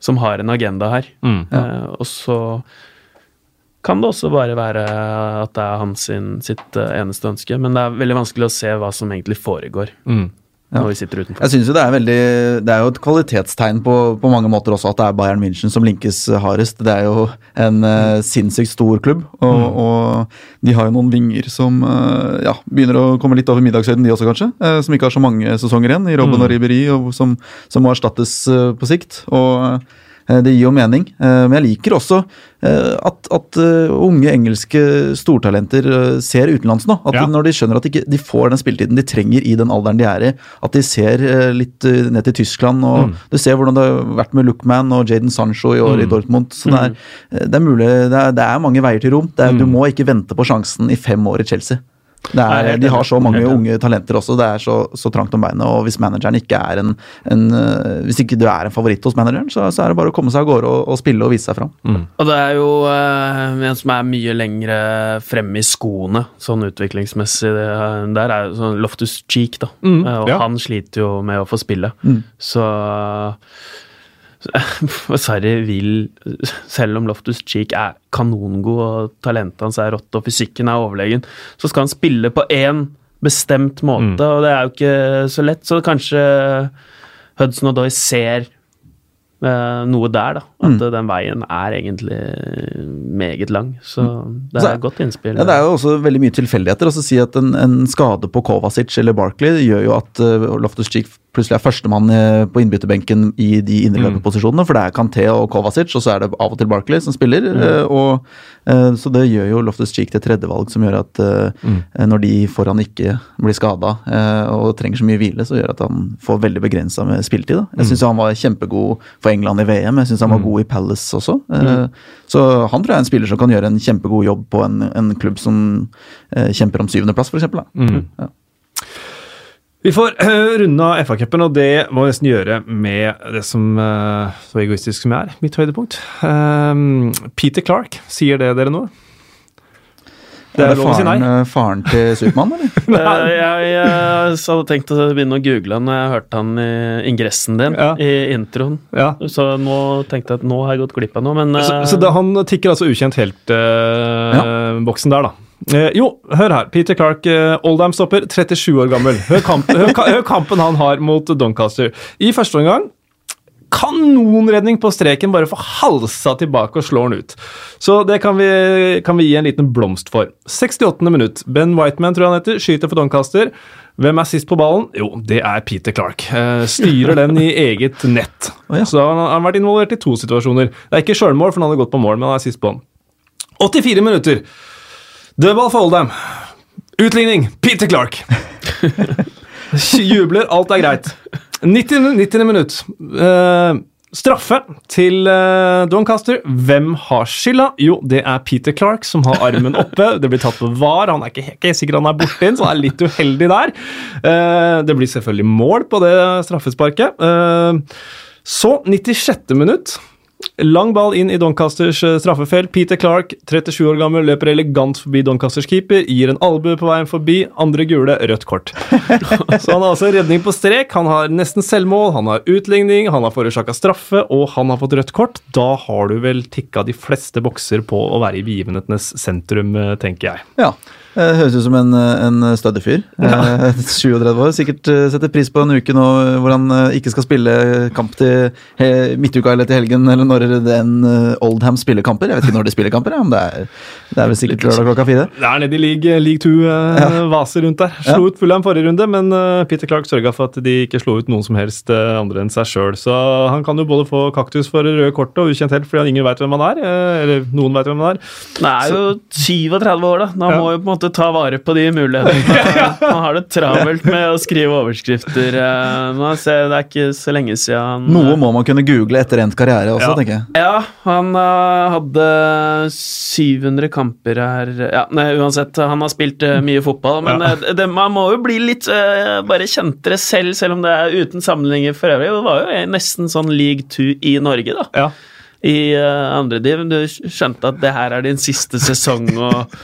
som har en agenda her. Mm. Eh, og så kan det også bare være at det er hans sitt eneste ønske, men det er veldig vanskelig å se hva som egentlig foregår Mm. Når vi sitter utenfor. Jeg synes jo Det er veldig, det er jo et kvalitetstegn på, på mange måter også at det er Bayern München som linkes hardest. Det er jo en uh, sinnssykt stor klubb, og, og de har jo noen vinger som uh, ja, begynner å komme litt over middagshøyden, de også kanskje. Uh, som ikke har så mange sesonger igjen, i Robben og Riberi, og som, som må erstattes på sikt. og det gir jo mening, eh, men jeg liker også eh, at, at eh, unge engelske stortalenter eh, ser utenlands nå. At Ja. Når de skjønner at de, ikke, de får den spilletiden de trenger i den alderen de er i, at de ser eh, litt eh, ned til Tyskland. og Du ser hvordan det har vært med Lookman og Jaden Sancho i år i Dortmund. så det er, eh, det er mulig, det er, det er mange veier til rom. Er, Du må ikke vente på sjansen i fem år i Chelsea. Det er, de har så mange unge talenter også. Det er så, så trangt om beinet. og Hvis manageren ikke er en, en eh, Hvis ikke du er en favoritt hos manageren, så, så er det bare å komme seg av gårde og, og spille og vise seg fram. Og det er jo eh, en som er mye lengre fremme i skoene, sånn utviklingsmessig. Det, der er jo sånn Loftus Cheek, da. Mm, Eh, og ja. han sliter jo med å få spille. Mm. Så så- Sarri vil, selv om Loftus Cheek er kanongod og talentet hans er rått og fysikken er overlegen, så skal han spille på én bestemt måte, og det er jo ikke så lett. Så kanskje Hudson og Doy ser eh, noe der, da. At mm. den veien er egentlig meget lang. Så det er et godt innspill. Ja, Det er jo også veldig mye tilfeldigheter. altså Si at en, en skade på Kovacic eller Barkley gjør jo at uh, Loftus Cheek plutselig er førstemann eh, på innbytterbenken i de indreløperposisjonene. For det er Kanté og Kovacic, og så er det av og til Barkley som spiller. Mm. og eh, Så det gjør jo Loftus Cheek til tredjevalg, som gjør at mm. når de foran ikke blir skada og trenger så mye hvile, så gjør at han får veldig begrensa med spilletid. Jeg syns han var kjempegod for England i VM. Jeg syns han var god i Palace også. Eh, Så han tror jeg er en spiller som kan gjøre en kjempegod jobb på en, en klubb som eh, kjemper om syvendeplass, f.eks. Ja. Vi får runde av FA-cupen, og det må vi nesten gjøre med det som eh, Så egoistisk som jeg er, mitt høydepunkt. Um, Peter Clark, sier det dere noe? Det Er er det lov å si nei. faren, eh, faren til Supermann, eller? Eh, jeg, jeg hadde tenkt å begynne å google han når jeg hørte han i ingressen din, Ja. i introen. Ja. Så nå tenkte jeg at nå har jeg gått glipp av noe, men Så, så da, han tikker altså ukjent helt-boksen der, da. Eh, jo, hør her. Peter Clark, eh, Oldham-stopper, 37 år gammel. Hør, kamp, hør, hør kampen han har mot Doncaster. I første omgang kanonredning på streken, bare få halsa tilbake og slår den ut. Så det kan vi, kan vi gi en liten blomst for. 68. minutt. Ben Whiteman, tror jeg han heter, skyter for Doncaster. Hvem er sist på ballen? Jo, det er Peter Clark. Eh, styrer den i eget nett. Så han han har vært involvert i to situasjoner. Det er ikke sjølmål, for han hadde gått på mål, men han er sist på den. 84 minutter. Dødball for Oldham. Utligning. Peter Clark. Jubler, alt er greit. 90. 90. minutt. Uh, straffe til uh, Doncaster. Hvem har skylda? Jo, det er Peter Clark som har armen oppe. Det blir tatt på var. Han er ikke, ikke sikker han er borti den, så han er litt uheldig der. Uh, det blir selvfølgelig mål på det straffesparket. Eh, så 96. minutt. Lang ball inn i Doncasters eh, straffefelt. Peter Clark, 37 år gammel, løper elegant forbi Doncasters keeper, gir en albue på veien forbi, andre gule, rødt kort. Så han har altså redning på strek, han har nesten selvmål, han har utligning, han har forårsaka straffe, og han har fått rødt kort. Da har du vel tikka de fleste bokser på å være i begivenhetenes sentrum, eh, tenker jeg. Ja. Eh, Høres ut som en, en stødig fyr. Eh, 37 år. Sikkert eh, setter pris på en uke nå hvor han eh, ikke skal spille kamp til midtuka eller til helgen, eller når det er en Oldham spiller kamper. Jeg vet ikke når de spiller kamper, om det er, det er vel sikkert lørdag klokka fire. Det er nede i league, league 2-vaser rundt der. Slo ut Fulham forrige runde, men eh, Peter Clark sørga for at de ikke slo ut noen som helst eh, andre enn seg sjøl. Så han kan jo både få kaktus for røde kortet og ukjent helt fordi han ingen veit hvem han er. eh, Eller noen veit hvem han er. Han er jo 37 år, da. Da Ja. må jo på en måte ta vare på de mulighetene. Han har det travelt med å skrive overskrifter. eh, Nå ser det er ikke så lenge siden han Noe må man kunne google etter endt karriere også, Ja. tenker jeg. Ja, han eh, hadde 700 kamper her Ja, nei, uansett, han har spilt uh, mye fotball, men Ja. eh, det, man må jo bli litt uh, bare kjentere selv, selv om det er uten sammenligninger for øvrig. Det var jo nesten sånn league two i Norge, da. Ja. I uh, andre div. Du skjønte at det her er din siste sesong, og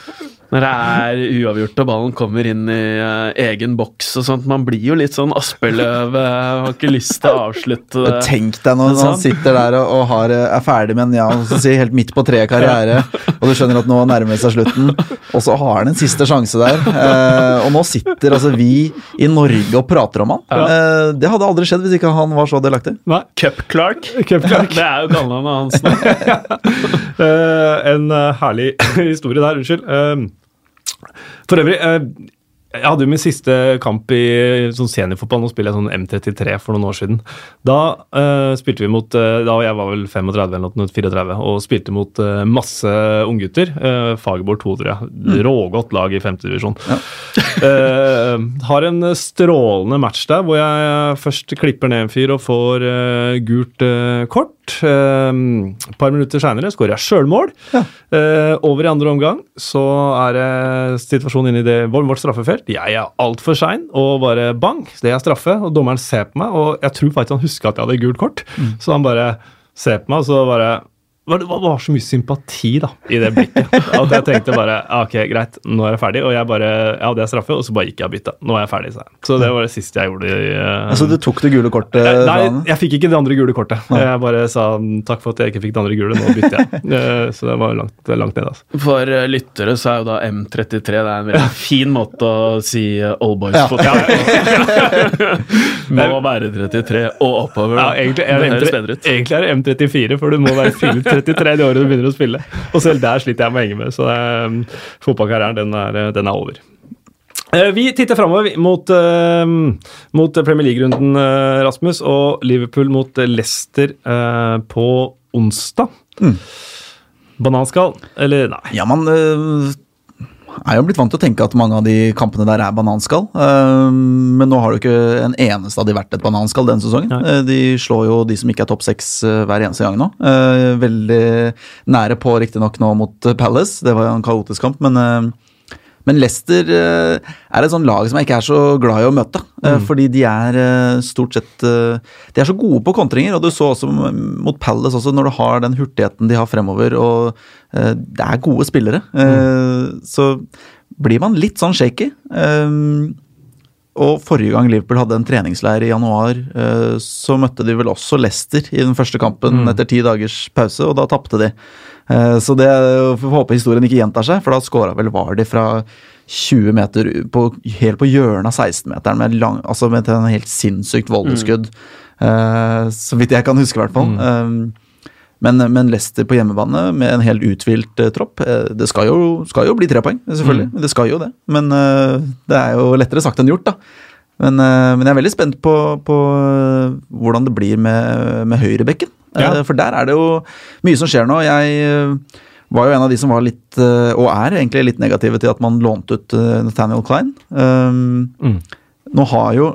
når det er uavgjort og ballen kommer inn i eh, egen boks og sånt. Man blir jo litt sånn Aspeløv, eh, har ikke lyst til å avslutte det. Tenk deg når han sitter der og, og har, er ferdig med en ja, så si, helt midt på treet karriere, og du skjønner at nå nærmer det seg slutten, og så har han en siste sjanse der. Eh, og nå sitter altså vi i Norge og prater om han. Eh, det hadde aldri skjedd hvis ikke han var så delaktig. Nei. Cup Clark. Cup Clark. Det er jo kallenavnet hans nå. Eh, en eh, herlig historie der, unnskyld. Eh, for øvrig, eh, jeg hadde jo min siste kamp i sånn seniorfotball. Nå spiller jeg sånn M33 for noen år siden. Da uh, spilte vi mot uh, Da jeg var vel 35 eller noe, 34, og spilte mot uh, masse unggutter. Uh, Fagerborg 2, tror jeg. Rågodt lag i femtedivisjon. Ja. uh, har en strålende match der hvor jeg først klipper ned en fyr og får gult eh, kort. Eh, et par minutter seinere skårer jeg sjølmål. Eh, over i andre omgang så er det situasjonen inne i det, vårt straffefelt. Jeg er altfor sein og bare bang, det er straffe. Og dommeren ser på meg, og jeg tror faktisk han huska at jeg hadde gult kort. Så han bare ser på meg, og så bare det var, var så mye sympati da, i det blikket. At jeg tenkte bare ok, greit, nå er jeg ferdig. Og jeg bare ja, det er straffe, og så bare gikk jeg og bytta. Nå er jeg ferdig, sa jeg. Så det var det siste jeg gjorde. i, uh... Altså, du tok det gule kortet Nei, jeg fikk ikke det andre gule kortet. Jeg bare sa takk for at jeg ikke fikk det andre gule, nå bytter jeg. uh, Så det var langt, langt ned, altså. For eh, lyttere så er jo da M33 det er en veldig fin måte å si uh, Ja. oldboys-fotball Må være 33 og oppover. Ja, egentlig, er det det høres M3, bedre ut. egentlig er det M34, for du må være fylt 33 det året du begynner å spille. Og selv der sliter jeg med å henge med, så um, fotballkarrieren den er, den er over. Eh, Vi titter framover mot, eh, mot Premier League-runden, eh, Rasmus, og Liverpool mot Leicester eh, på onsdag. Bananskall, eller nei? Ja, man er jo blitt vant til å tenke at mange av de kampene der er bananskall. øh, men nå har jo ikke en eneste av de vært et bananskall denne sesongen. Nei. Eh, de slår jo de som ikke er topp seks øh, hver eneste gang nå. Eh, veldig nære på riktignok nå mot eh, Palace, det var jo en kaotisk kamp, men men Leicester eh, er et sånn lag som jeg ikke er så glad i å møte. Mm. Fordi de er eh, stort sett eh, De er så gode på kontringer, og du så også mot Palace også, når du har den hurtigheten de har fremover, og eh, det er gode spillere. Mm. Så blir man litt sånn shaky. eh, Og forrige gang Liverpool hadde en treningsleir i januar, eh, så møtte de vel også Leicester i den første kampen etter ti dagers pause, og da tapte de. Eh, Så det får håpe historien ikke gjentar seg, for da skåra vel Vardi fra 20 meter på, helt på hjørnet av 16-meteren med, lang, altså med en helt sinnssykt voldeskudd. Eh, Så vidt jeg kan huske, i hvert fall. Eh, Men, men Leicester på hjemmebane med en helt uthvilt eh, tropp Det skal jo, skal jo bli tre poeng, selvfølgelig. Det skal jo det. Men eh, det er jo lettere sagt enn gjort, da. Men, eh, men jeg er veldig spent på, på eh, hvordan det blir med, med høyrebekken. Ja. Eh, For der er det jo mye som skjer nå. Jeg var jo en av de som var litt, og er egentlig litt negative til at man lånte ut Nathaniel Klein. Um, Mm. Nå har jo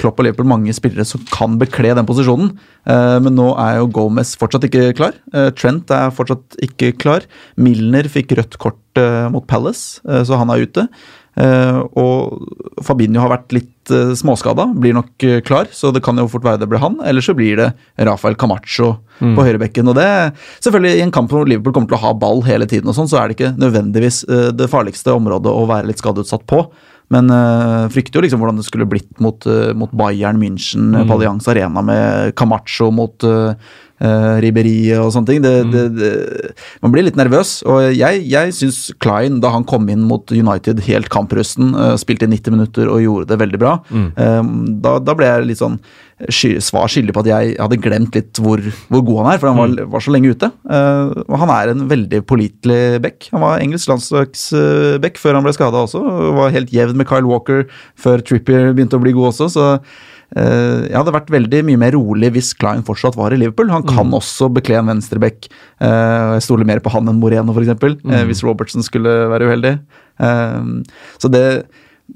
Klopp og Liverpool mange spillere som kan bekle den posisjonen, men nå er jo Gomez fortsatt ikke klar. Trent er fortsatt ikke klar. Milner fikk rødt kort mot Palace, så han er ute. Eh, og Fabinho har vært litt uh, småskada, blir nok uh, klar, så det kan jo fort være det blir han. Eller så blir det Rafael Camacho mm. på høyrebekken. Og det selvfølgelig I en kamp hvor Liverpool kommer til å ha ball hele tiden, og sånn, så er det ikke nødvendigvis det farligste området å være litt skadeutsatt på. Men uh, frykter jo liksom hvordan det skulle blitt mot, mot Bayern München mm. på Allianz Arena med Camacho mot uh, uh, Ribberiet og sånne ting. Det, mm. det, det, man blir litt nervøs. Og jeg, jeg syns Klein, da han kom inn mot United helt kamprusten, uh, spilte i 90 minutter og gjorde det veldig bra, mm. um, da, da, ble jeg litt sånn svar skyldig på at jeg hadde glemt litt hvor, hvor god han er, for han var, mm. var så lenge ute. Uh, og han er en veldig pålitelig back. Han var engelsk landslagsback før han ble skada også. Var helt jevn med Kyle Walker før Trippier begynte å bli god også. så jeg hadde vært veldig mye mer rolig hvis Klein fortsatt var i Liverpool. Han kan mm. også bekle en venstreback. Uh, jeg stoler mer på han enn Moreno, f.eks., uh, mm. hvis Robertson skulle være uheldig. Uh, så det,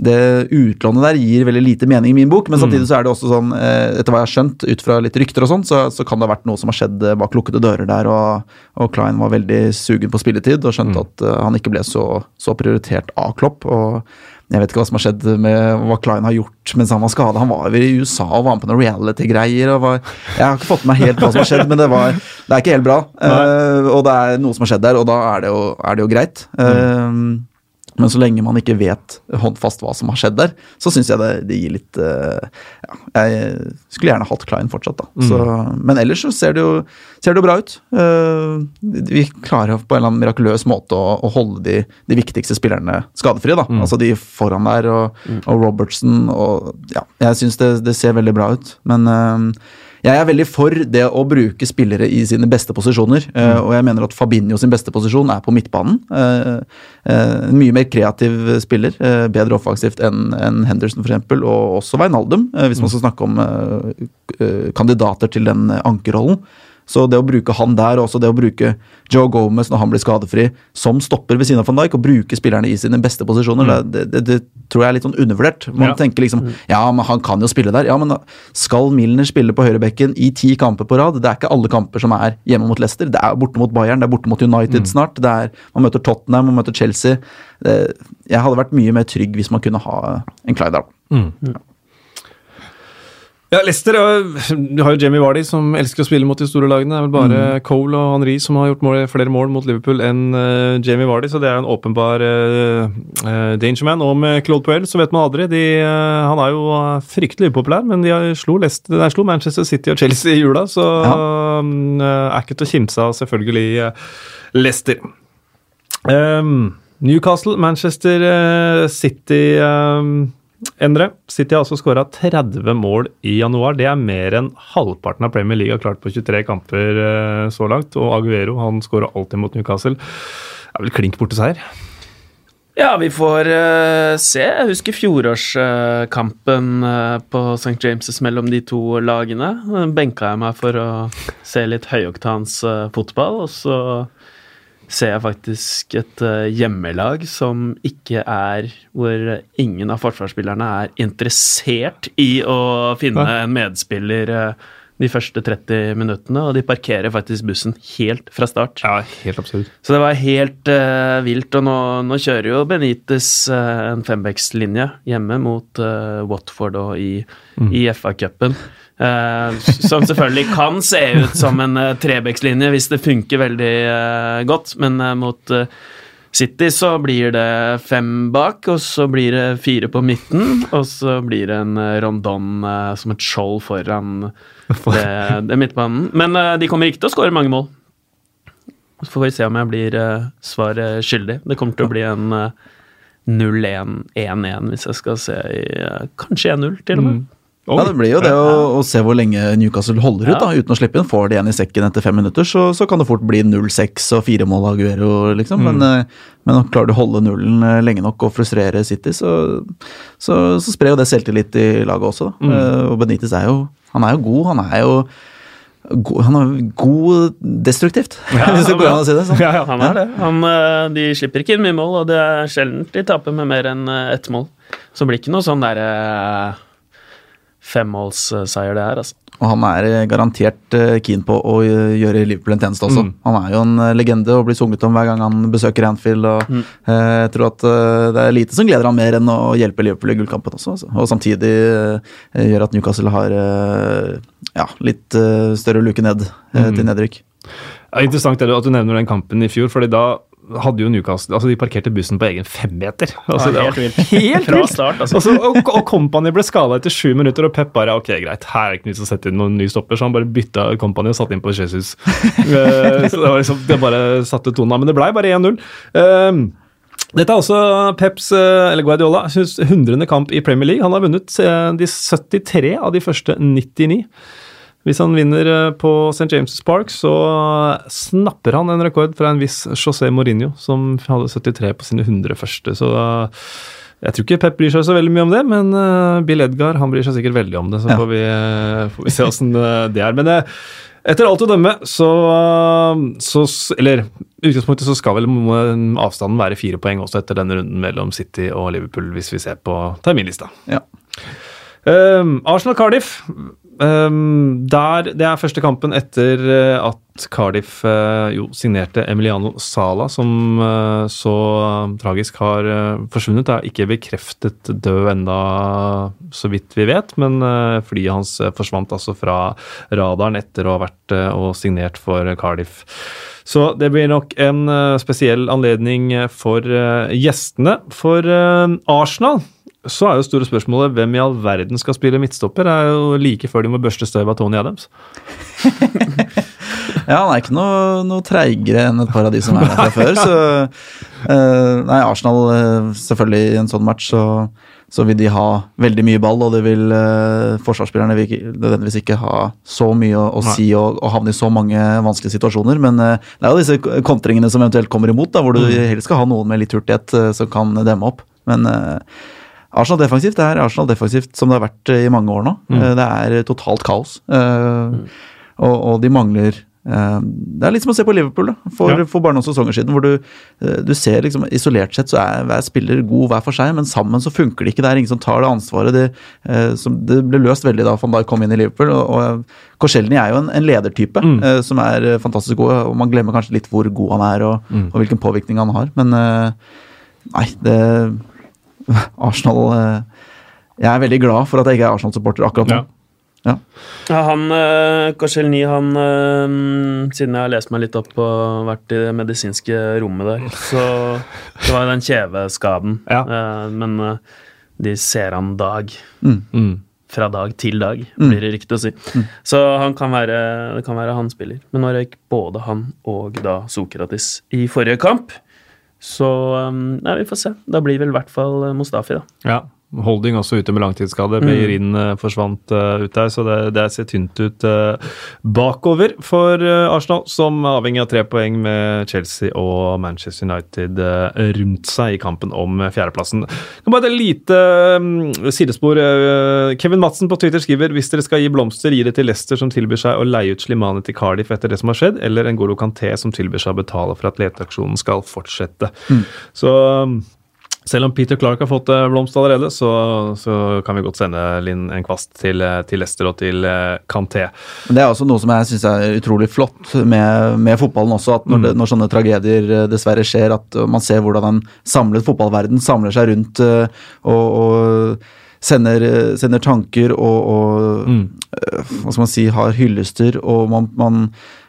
det utlånet der gir veldig lite mening i min bok, men samtidig mm. så er det også sånn, etter hva jeg har skjønt, ut fra litt rykter og sånn, så, så, kan det ha vært noe som har skjedd bak lukkede dører der, og, og Klein var veldig sugen på spilletid og skjønte mm. at han ikke ble så, så prioritert av Klopp. og jeg vet ikke hva som har skjedd med hva Klein har gjort mens han var skada. Han var jo i USA og var med på noen reality-greier. Jeg har ikke fått med meg helt hva som har skjedd, men det, var, det er ikke helt bra. Uh, og det er noe som har skjedd der, og da er det jo, er det jo greit. Uh, men så lenge man ikke vet håndfast hva som har skjedd der, så syns jeg det, det, gir litt uh, ja, Jeg skulle gjerne hatt Klein fortsatt, da. Mm. Så, men ellers så ser det jo, ser det bra ut. Uh, vi klarer på en eller annen mirakuløs måte å, å holde de, de, viktigste spillerne skadefrie. da. Mm. Altså de foran der og, mm. og Robertson og Ja, jeg syns det, det, ser veldig bra ut. Men uh, jeg er veldig for det å bruke spillere i sine beste posisjoner. Eh, mm. og jeg mener at Fabinho sin beste posisjon er på midtbanen. En uh, uh, mye mer kreativ spiller. Bedre offensivt enn en Henderson f.eks., og også Veinaldum, hvis man mm. skal snakke om kandidater til den ankerrollen. Så det å bruke han der, og også det å bruke Joe Gomez når han blir skadefri, som stopper ved siden av van Dijk, og bruke spillerne i sine beste posisjoner, mm. det, det, det, tror jeg er litt sånn undervurdert. Man ja. tenker liksom mm. ja, men han kan jo spille der. Ja, men skal Milner spille på høyrebekken i ti kamper på rad? Det er ikke alle kamper som er hjemme mot Leicester. Det er borte mot Bayern, det er borte mot United mm. snart. Det er, man møter Tottenham, man møter Chelsea. jeg hadde vært mye mer trygg hvis man kunne ha en Clyde der. Mm. Ja. Ja, Leicester Du har jo Jamie Vardy, som elsker å spille mot de store lagene. Det er vel bare mm. Cole og Henri som har gjort mål, flere mål mot Liverpool enn uh, Jamie Vardy, så det er en åpenbar uh, uh, dangerman. Og med Claude Puel så vet man aldri. De, han er jo fryktelig upopulær, men de slo, Leicester, nei, slo, Manchester City og Chelsea i jula, så ja. er ikke til å kimse av, selvfølgelig, Leicester. Um, Newcastle, Manchester City um, Endre, City har altså skåra 30 mål i januar. Det er mer enn halvparten av Premier League har klart på 23 kamper uh, så langt. Og Aguero han skårer alltid mot Newcastle. Det er vel klink borteseier? Ja, vi får uh, se. Jeg husker fjorårskampen uh, på St. James' mellom de to lagene. Benka jeg meg for å se litt høyoktans fotball, og så ser jeg faktisk et uh, hjemmelag som ikke er Hvor ingen av forsvarsspillerne er interessert i å finne en medspiller uh, de første 30 minuttene, og de parkerer faktisk bussen helt fra start. Ja, helt absurd. Så det var helt uh, vilt, og nå, nå, kjører jo Benitez en fembeckslinje hjemme mot Watford og i, mm. i FA-cupen. Uh, som selvfølgelig kan se ut som en uh, trebekslinje hvis det funker veldig uh, godt, men mot City så blir det fem bak, og så blir det fire på midten, og så blir det en rondon som et skjold foran det, det midtbanen. Men de kommer ikke til å skåre mange mål. Så får vi se om jeg blir svaret skyldig. Det kommer til å bli en 0-1-1-1 hvis jeg skal se i kanskje 1-0, til og med. Mm. Ja, Det blir jo det å, å, se hvor lenge Newcastle holder ut da, uten å slippe inn. Får de en i sekken etter fem minutter, så, så kan det fort bli 0-6 og fire mål av Aguero. Liksom. Mm. Men, eh, men, klarer du å holde nullen eh, lenge nok og frustrere City, så, så, så sprer jo det selvtillit i laget også. Mm. Uh, og Benitez er jo, han er jo god. Han er jo God, han er god destruktivt, ja, hvis det går an å si det sånn. Ja, ja, han er det. Han, de slipper ikke inn mye mål, og det er sjelden de taper med mer enn ett mål. Så det blir ikke noe sånn derre femmålsseier det er, altså. Og han er eh, garantert eh, keen på å eh, gjøre Liverpool en tjeneste også. Mm. Han er jo en legende og blir sunget om hver gang han besøker Anfield. og Mm. eh, Jeg tror at det er lite som gleder han mer enn å hjelpe Liverpool i gullkampen også. Altså. Og samtidig gjør at Newcastle har ja, litt større luke ned Mm. til nedrykk. Ja, interessant det at du nevner den kampen i fjor, fordi da hadde jo Newcastle Altså, de parkerte bussen på egen femmeter. Altså, Ja, helt vilt. Helt Fra start, altså. Og, og, og Company ble skada etter sju minutter, og Pep bare ok, greit, her er det ikke nytt å sette inn noen ny stopper, så han bare bytta Company og satte inn på Jesus. Eh, så det var liksom, det bare satte tonen av. Men det blei bare 1-0. Eh, dette er også Peps, eh, eller Guardiola, 100. kamp i Premier League. Han har vunnet de 73 av de første 99. Hvis han vinner eh, på St. James' Park, så snapper han en rekord fra en viss José Mourinho, som hadde 73 på sine 100 første. Så eh, jeg tror ikke Pep bryr seg så veldig mye om det, men eh, Bill Edgar han bryr seg sikkert veldig om det. Så Ja. får, vi, eh, får vi se åssen det er. Men eh, etter alt å dømme, så, så Eller utgangspunktet så skal vel avstanden være fire poeng også etter denne runden mellom City og Liverpool, hvis vi ser på terminlista. Ja. Um, Arsenal-Cardiff. Um, der, det er første kampen etter uh, at Cardiff uh, jo signerte Emiliano Sala, som uh, så tragisk har uh, forsvunnet. Det er ikke bekreftet død enda, så vidt vi vet, men flyet hans forsvant altså fra radaren etter å ha vært og signert for Cardiff. Så det blir nok en spesiell anledning for gjestene. For Arsenal så er jo store spørsmålet hvem i all verden skal spille midtstopper. Det er jo like før de må børste støv av Tony Adams. Ja, han er ikke noe, noe treigere enn et par av de som er der fra før. Så uh, Nei, Arsenal eh, selvfølgelig i en sånn match så, så vil de ha veldig mye ball, og det vil uh, forsvarsspillerne vil ikke, nødvendigvis ikke ha så mye å, å si og, og havne i så mange vanskelige situasjoner. Men det er jo disse kontringene som eventuelt kommer imot, da, hvor du helst skal ha noen med litt hurtighet som kan demme opp. Men Arsenal defensivt er Arsenal defensivt som det har vært eh, i mange år nå. Mm. Det er totalt kaos. Eh, og, og de mangler eh, Det er litt som å se på Liverpool da, for, Ja. for bare noen sesonger siden. Hvor du, eh, du ser liksom Isolert sett så er hver spiller god hver for seg, men sammen så funker det ikke. Det er ingen som tar det ansvaret. Det, eh, som, det ble løst veldig da van Dijk kom inn i Liverpool. og, og Korselny er jo en, en ledertype Mm. eh, som er eh, fantastisk god, og man glemmer kanskje litt hvor god han er og, Mm. og hvilken påvirkning han har. Men eh, nei, det Arsenal eh, Jeg er veldig glad for at jeg ikke er Arsenal-supporter akkurat nå. Ja. Ja, han uh, Korselny, han eh, Siden jeg har lest meg litt opp og vært i det medisinske rommet der, så Det var jo den kjeveskaden, Ja. eh, men eh, de ser han dag. Mm. Fra dag til dag, blir det riktig å si. Så han kan være, det kan være han spiller. Men nå røyk både han og da Sokratis i forrige kamp. Så um, ja, vi får se. Da blir vel i hvert fall Mustafi, da. Ja. Holding også ute med langtidsskade. Beirin mm. forsvant uh, ut der, så det, det ser tynt ut uh, bakover for uh, Arsenal, som avhengig av tre poeng med Chelsea og Manchester United eh, rundt seg i kampen om eh, fjerdeplassen. Kan bare et lite mm, sidespor. eh, Kevin Madsen på Twitter skriver hvis dere skal gi blomster, gi det til Leicester som tilbyr seg å leie ut Slimane til Cardiff etter det som har skjedd, eller en Golo Canté, som tilbyr seg å betale for at leteaksjonen skal fortsette. Så mm, selv om Peter Clark har fått eh, blomst allerede, så, så kan vi godt sende Linn en kvast til, eh, til Leicester og til Canté. Kanté. Det er også noe som jeg syns er utrolig flott med, med fotballen også. At når, det, når sånne tragedier eh, dessverre skjer, at man ser hvordan en samlet fotballverden samler seg rundt og, og sender, sender tanker og, og Mm. hva skal man si, har hyllester. Og man, man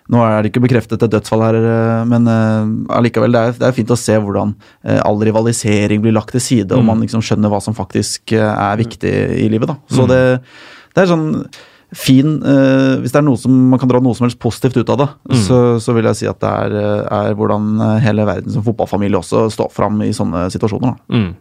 Nå er det ikke bekreftet et dødsfall her, uh, men uh, allikevel, det er, det er fint å se hvordan uh, all rivalisering blir lagt til side, og Mm. man liksom skjønner hva som faktisk er viktig i livet. da. Så Mm. det, det er sånn fin eh, Hvis det er noe som man kan dra noe som helst positivt ut av det, Mm. så, så vil jeg si at det er, eh, er hvordan eh, hele verden som fotballfamilie også står fram i sånne situasjoner. Da. Mm.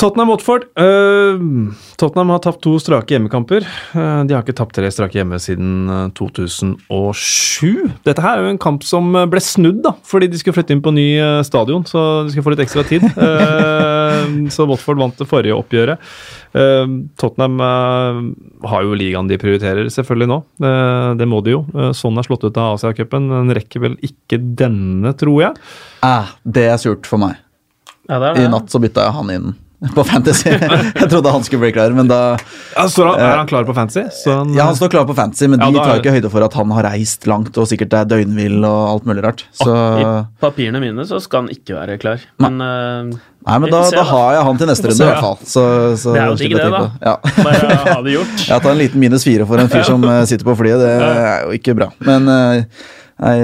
Tottenham-Watford. Uh, Tottenham har tapt to strake hjemmekamper. Uh, de har ikke tapt tre strake hjemme siden eh, 2007. Dette her er jo en kamp som eh, ble snudd, da, fordi de skulle flytte inn på ny eh, stadion. Så de skulle få litt ekstra tid. Uh, så Watford vant det forrige oppgjøret. Eh, Tottenham eh, har jo ligaen de prioriterer, selvfølgelig nå. Eh, det må de jo. Eh, Sånn er slått ut av Asiacupen. Den rekker vel ikke denne, tror jeg. Ah, det er surt for meg. Ja, det er I natt så bytta jeg han inn på Fantasy. jeg trodde han skulle bli klar, men da Ja, så er han klar på Fantasy? Så han, Ja, han står klar på Fantasy, men Ja, de tar jo ikke høyde for at han har reist langt og sikkert er døgnvill og alt mulig rart. Så I papirene mine så skal han ikke være klar. Men eh, Nei, men da, se, da da. har jeg han til neste runde, i hvert fall. Så, så det er jo digg, det, da. Ja. bare ha det gjort. Jeg tar en liten minus fire for en fyr som eh, sitter på flyet. Det er jo ikke bra. Men eh, nei,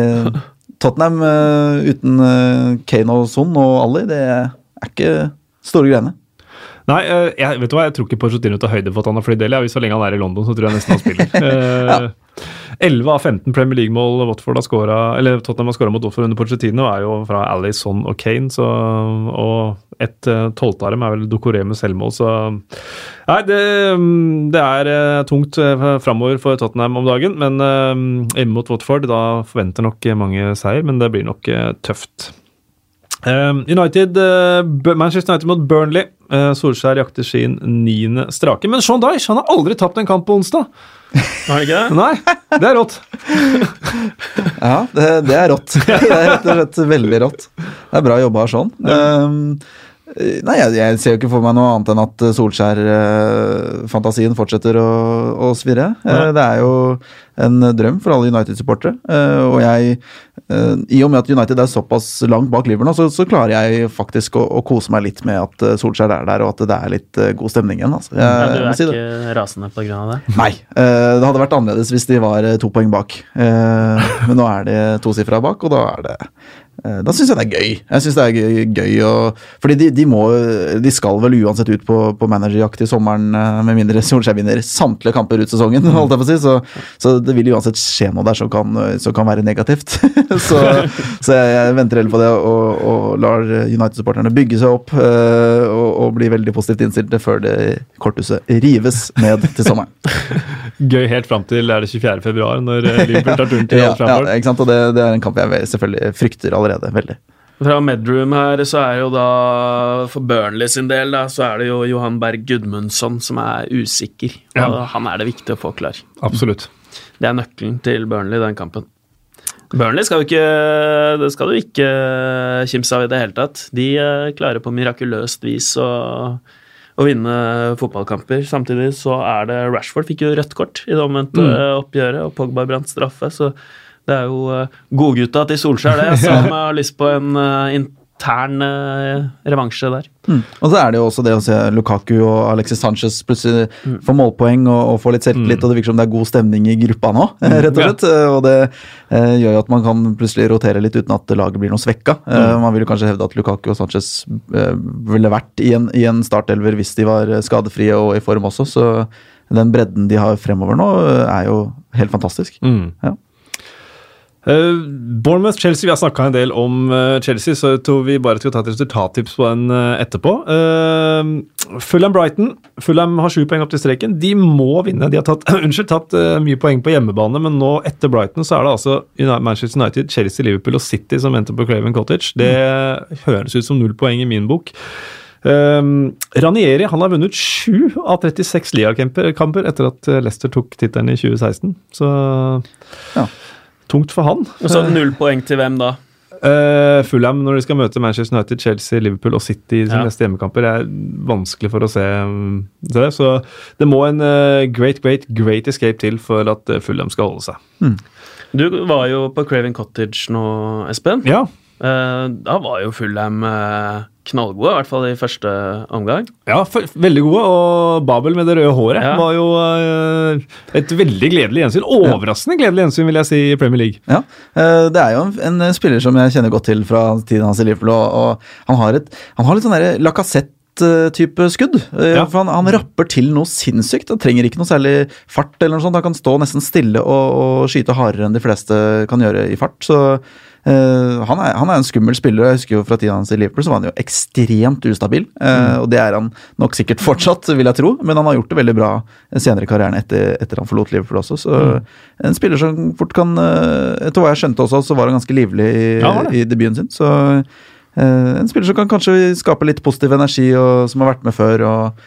Tottenham eh, uten eh, Kane og Son og Ali, det er ikke store greiene. Nei, eh, jeg, vet du hva, jeg tror ikke Pochettino tar høyde for at han har flydd del. Ja, så lenge han er i London, så tror jeg nesten han spiller. Eh, 11 av 15 Premier League-mål Watford har scoret, eller Tottenham har skåra mot Watford under Pochettino, er jo fra Alison og Kane. Så, og et uh, tolvte av dem er vel Dokoré med selvmål, så Nei, det, mm, det er eh, tungt framover for Tottenham om dagen. Men hjemme mot Watford, da forventer nok mange seier, men det blir nok eh, tøft. Um, United, uh, Manchester United mot Burnley. Uh, Solskjær jakter sin niende strake. Men Sean Dyche han har aldri tapt en kamp på onsdag! Har ikke det? Nei, det er rått. Ja, det, det er rått. Det er rett og slett veldig rått. Det er bra jobba sånn. Um, nei, jeg, jeg ser jo ikke for meg noe annet enn at Solskjær-fantasien fortsetter å, å svirre. Eh, det er jo en drøm for alle United-supportere. eh, og jeg, eh, i og med at United er såpass langt bak Liverpool nå, så, så klarer jeg faktisk å, å kose meg litt med at eh, Solskjær er der, og at det er litt eh, god stemning igjen. Altså. Jeg, Ja, du er si ikke rasende på grunn av det? Nei. eh, det hadde vært annerledes hvis de var eh, to poeng bak. Eh, men nå er de tosifra bak, og da er det eh, Da syns jeg det er gøy. Jeg synes det er gøy, å Fordi de, de må De skal vel uansett ut på, på managerjakt i sommeren, eh, med mindre Solskjær vinner samtlige kamper ut sesongen, holdt jeg på å si. Så, så det vil uansett skje noe der som kan, som kan være negativt. så, så jeg venter heller på det og, og lar United-supporterne bygge seg opp eh, og, og bli veldig positivt innstilte før det korthuset rives ned til sommeren. Gøy helt fram til er det 24. februar, når eh, Liverpool tar turen til ja, ja, ikke sant? Og det, det er en kamp jeg selvfølgelig frykter allerede veldig. Fra Medroom her så er jo da For Burnley sin del da, så er det jo Johan Berg Gudmundsson som er usikker. Og Ja. Han er det viktig å få klar. Absolutt. Det er nøkkelen til Burnley, den kampen. Burnley skal jo ikke Det skal du ikke kimse av i det hele tatt. De eh, klarer på mirakuløst vis å, å vinne fotballkamper. Samtidig så er det Rashford fikk jo rødt kort i det omvendte mm. oppgjøret, og Pogba brant straffe, så det er jo eh, godgutta til Solskjær, det, som har lyst på en eh, intern eh, revansje der. Mm. Og så er det jo også det å se Lukaku og Alexis Sanchez plutselig få målpoeng og, og få litt selvtillit, og det virker som det er god stemning i gruppa nå, rett og slett. Og det eh, gjør jo at man kan plutselig rotere litt uten at laget blir noe svekka. Eh, man vil jo kanskje hevde at Lukaku og Sanchez eh, ville vært i en, i en startelver hvis de var skadefrie og i form også, så den bredden de har fremover nå, eh, er jo helt fantastisk. Mm. Ja. Uh, Bournemouth-Chelsea, vi har snakka en del om eh, Chelsea, så jeg tror vi bare skal ta et resultattips på den eh, etterpå. Fulham-Brighton. Fulham har sju poeng opp til streken. De må vinne. De har tatt, unnskyld, tatt eh, mye poeng på hjemmebane, men nå etter Brighton så er det altså Manchester United, Chelsea, Liverpool og City som venter på Craven Cottage. Det høres ut som null poeng i min bok. Um, Ranieri han har vunnet sju av 36 liakamper kamper etter at eh, Leicester tok tittelen i 2016. Så Ja. Tungt for han. Og så null poeng til hvem da? Uh, Fulham når de skal møte Manchester United, Chelsea, Liverpool og City i sine Ja. neste hjemmekamper, Det er vanskelig for å se um, det. Så det må en uh, great, great, great escape til for at uh, Fulham skal holde seg. Du var jo på Craven Cottage nå, Espen. Ja, Uh, da var jo Fulham eh, knallgode, i hvert fall i første omgang. ja veldig gode. Og Babel med det røde håret Ja. var jo uh, et veldig gledelig gjensyn. Overraskende gledelig gjensyn, vil jeg si, i Premier League. Ja, uh, det er jo en, en spiller som jeg kjenner godt til fra tiden hans i Liverpool, og, og han har, et, han har litt sånn derre lakassett type skudd. Eh, Ja. For han, han rapper til noe sinnssykt. Han trenger ikke noe særlig fart. eller noe sånt. Han kan stå nesten stille og, og skyte hardere enn de fleste kan gjøre i fart. Så eh, han, er, han er en skummel spiller. Jeg husker jo Fra tiden hans i Liverpool så var han jo ekstremt ustabil. eh, Og det er han nok sikkert fortsatt, vil jeg tro. Men han har gjort det veldig bra senere i karrieren etter, etter han forlot Liverpool også. Så en spiller som fort kan eh, Etter hva jeg skjønte også, så var han ganske livlig i, Ja, i debuten sin. Så uh, en spiller som kan kanskje skape litt positiv energi, og som har vært med før. og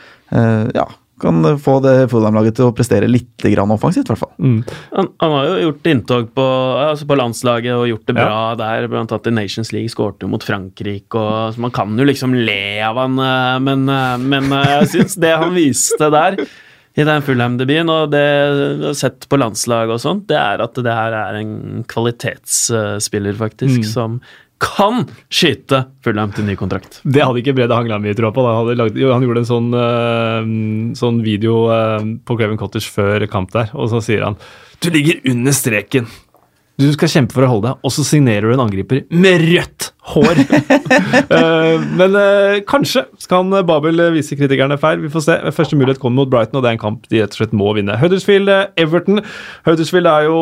ja, kan få det Fulham-laget til å prestere litt grann offensivt, i hvert fall. Mm. Han, han har jo gjort inntog på, altså på landslaget og gjort det bra der. Blant annet i Nations League skårte jo mot Frankrike. Og, så man kan jo liksom le av han, eh, men, eh, men eh, jeg syns det han viste der i den Fulham-debuten, og det sett på landslaget og sånt, det er at det her er en kvalitetsspiller, faktisk, Mm. som kan skyte Fulham til ny kontrakt. Det hadde ikke Brede Hangland mye tro på. Lagd, han gjorde en sånn, uh, sånn video uh, på Craven Cottage før kamp der, og så sier han Du ligger under streken. Du skal kjempe for å holde deg, og så signerer du en angriper med rødt hår! Eh, men eh, kanskje Babel eh, vise kritikerne feil. Vi får se. Første mulighet kommer mot Brighton, og det er en kamp de rett og slett må vinne. Huddersfield-Everton. Huddersfield er jo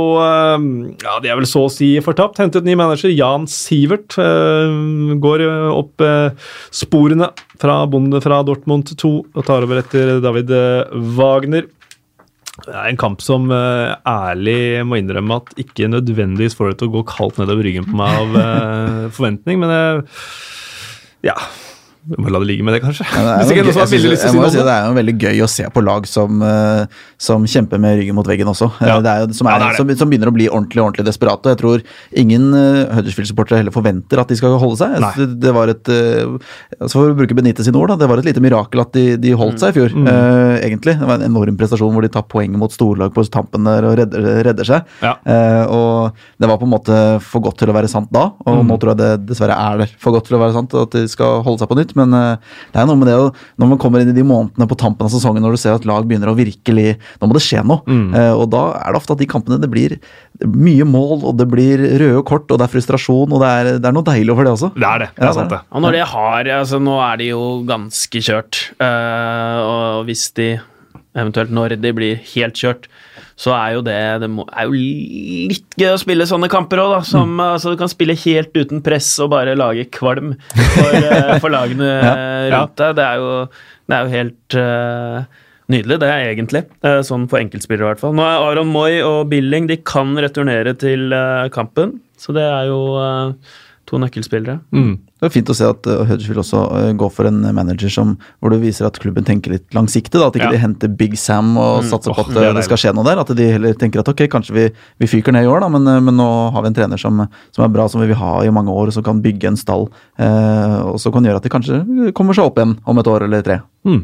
Ja, de er vel så å si fortapt. Hentet ny manager, Jan Sivert. går opp sporene fra bonde fra Dortmund 2 og tar over etter David Wagner. Det er en kamp som eh, ærlig må innrømme at ikke nødvendigvis får det til å gå kaldt nedover ryggen på meg av eh, forventning, men eh, ja Vi må la det ligge med det, kanskje. Ja, det er gøy- jeg synes- jeg må si Det er jo veldig gøy å se på lag som, som kjemper med ryggen mot veggen også. Ja. Det er jo, som, er, Ja, det det. Som, som begynner å bli ordentlig ordentlig desperate. Jeg tror ingen uh, Huddersfield-supportere heller forventer at de skal holde seg. Jeg synes Det var et uh, altså For å bruke Benite sine ord, da, det var et lite mirakel at de, de holdt seg i fjor. Mm. eh, egentlig. Det var en enorm prestasjon hvor de tar poeng mot storlag på tampen der og redder, redder seg. Ja. Eh, og det var på en måte for godt til å være sant da, og Mm. nå tror jeg det dessverre er det for godt til å være sant at de skal holde seg på nytt. Men eh, det er noe med det å Når man kommer inn i de månedene på tampen av sesongen når du ser at lag begynner å virkelig Nå må det skje noe. Mm. Eh, og da er det ofte at de kampene det blir mye mål, og det blir røde kort, og det er frustrasjon, og det er, det er noe deilig over det også. Det er det. Det Ja, er sant, det. Og når de har altså Nå er de jo ganske kjørt. Uh, og hvis de eventuelt når de blir helt kjørt, så er jo det Det må, er jo litt gøy å spille sånne kamper òg, da. Som, Mm. altså, du kan spille helt uten press og bare lage kvalm for, eh, for lagene Ja, rundt deg. Det er jo, det er jo helt uh, nydelig, det, er egentlig. Uh, sånn for enkeltspillere, i hvert fall. Nå er Aron Moy og Billing De kan returnere til uh, kampen, så det er jo to nøkkelspillere. Mm. Det er fint å se at uh, Huddersfield også uh, går for en manager som, hvor du viser at klubben tenker litt langsiktig. Da, at ikke Ja. de henter Big Sam og Mm. satser på at det det skal skje noe der. At de heller tenker at ok, kanskje vi, vi fyker ned i år, da, men, men nå har vi en trener som, som er bra, som vi vil ha i mange år, og som kan bygge en stall. Eh, og som kan gjøre at de kanskje kommer seg opp igjen om et år eller tre. Mm.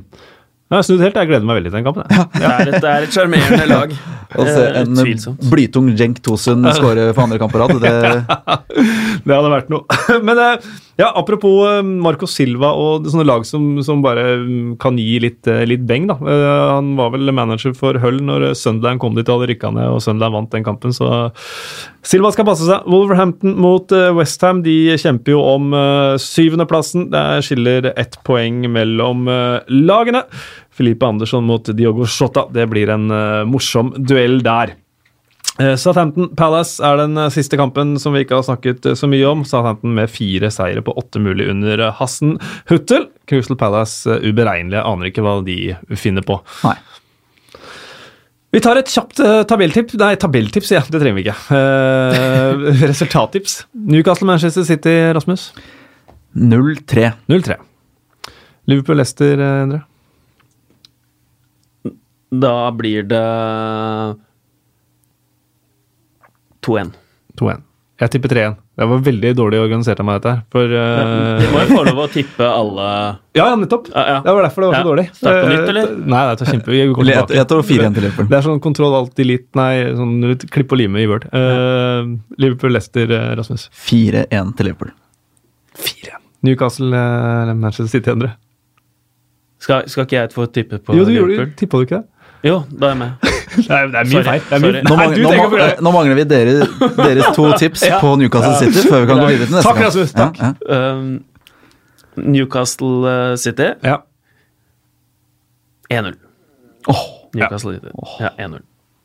Jeg har snudd helt. Jeg gleder meg veldig til den kampen. Ja. Det er et, er sjarmerende lag. Og se Eh, en Tvilsomt. blytung Jenk Tosun skåre for andre kamp på rad. Det, Det hadde vært noe. Men eh, ja, apropos eh, Marco Silva og sånne lag som, som bare mm, kan gi litt, eh, litt beng. da. Eh, Han var vel manager for Hull når Sunderland kom dit og hadde rykka ned, og Sunderland vant den kampen, så Silva skal passe seg. Wolverhampton mot Westham, kjemper jo om syvendeplassen. Det skiller ett poeng mellom lagene. Felipe Andersson mot Diogo Shota. Det blir en morsom duell der. Eh, Southampton Palace er den eh, siste kampen som vi ikke har snakket eh, så mye om. Southampton med fire seire på åtte mulig under Hassen Huttel. Crystal Palace uberegnelige, aner ikke hva de finner på. nei. Vi tar et kjapt tabelltips. Nei, tabelltips, ja. Det trenger vi ikke. Eh, resultattips. Newcastle-Manchester City, Rasmus. 0-3. 0-3. Liverpool-Lester, Endre. Da blir det 2-1. 2-1. Jeg tipper 3-1. Det var veldig dårlig organisert av meg, dette her. For eh, Du må jo få lov å tippe alle Ja, ja, nettopp. Ja, ja. Det var derfor det var så Ja. dårlig. Start på Eh, nytt, eller? Nei, det var kjempe... Går Jeg, jeg tar 4-1 til Liverpool. Det er sånn kontroll alt delete, nei, sånn klipp og lime i Word. Uh, Liverpool-Lester, eh, Rasmus. 4-1 til Liverpool. 4-1. Newcastle, eh, Manchester City, Endre. Skal, skal ikke jeg få tippe på Jo, du Liverpool? Jo, tippa du ikke det? Jo, da er jeg med. Det er mye feil. Det er mye, sorry. Nå, mangler, nå, nå vi dere, deres to tips Ja. på Newcastle City før vi kan gå videre til neste Takk, gang. Rasmus, takk. Ja, ja. Um, Newcastle eh, City Ja. 1-0. Oh, Newcastle City. Ja, 1-0.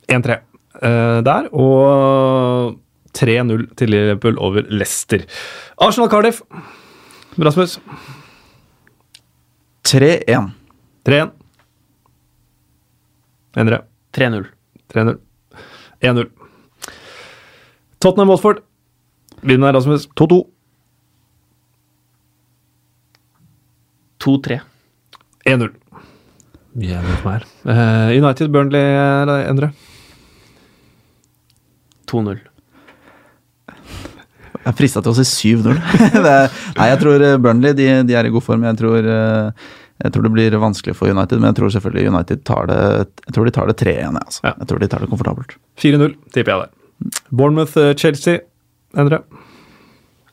1-3 uh, der, og 3-0 til Liverpool over Leicester. Arsenal-Cardiff. Rasmus. 3-1. 3-1. Endre. 3-0. 3-0. 1-0. Tottenham-Watford. Vinner Rasmus. 2-2. 2-3. 1-0. Jævlig United, Burnley, Endre. 2-0. Jeg er frista til å si 7-0. Er- Nei, jeg tror eh, Burnley de, de er i god form. Jeg tror, eh, jeg tror det blir vanskelig for United, men jeg tror selvfølgelig United tar det Jeg tror de tar det 3-1. jeg, Altså. Ja. Jeg tror de tar det komfortabelt. 4-0, tipper jeg der. Bournemouth, eh, Chelsea. Endre.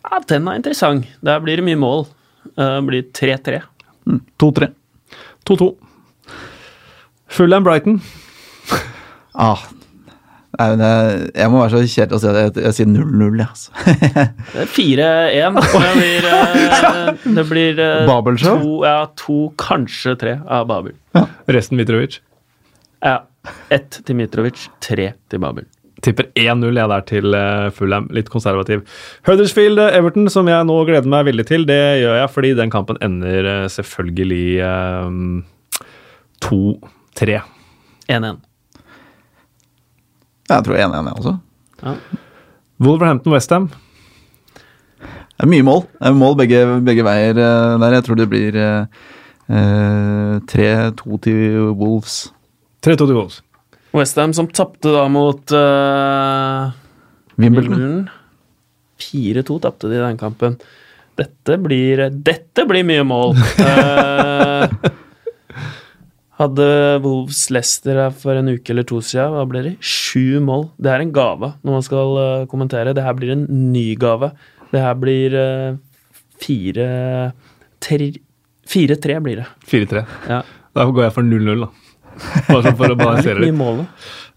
Ja, den er interessant. Der blir det mye mål. Eh, Det blir 3-3. Mm, 2-3. 2-2. Fulham, Brighton. Ah, nei, men jeg, jeg må være så kjedelig å si at jeg, jeg sier 0-0, jeg, altså. Det er 4-1. Det blir, eh, det blir eh, Babelshow? To, ja, to, kanskje tre av Babel. Resten Mitrovic. Ja. Ett til Mitrovic, tre til Babel. Tipper 1-0 jeg der til eh, Fulham. Litt konservativ. Huddersfield, Everton, som jeg nå gleder meg veldig til, det gjør jeg fordi den kampen ender selvfølgelig eh, 2-3. 1-1. Jeg tror 1-1, jeg også. Ja. Wolverhampton, Westham. Det er mye mål. Det er mål begge, begge veier eh, der. Jeg tror det blir eh, eh, 3-2 til Wolves. 3-2 til Wolves. Westham som tapte da mot uh, Wimbledon. 4-2 tapte de i den kampen. Dette blir, dette blir mye mål. Eh, hadde Wolves Leicester her for en uke eller to siden. Hva ble det? Sju mål. Det er en gave når man skal eh, kommentere. Det her blir en ny gave. Det her blir eh, fire tre- 4-3 blir det. 4-3. Ja. Da går jeg for 0-0, da. Bare for å er balansere litt mye mål.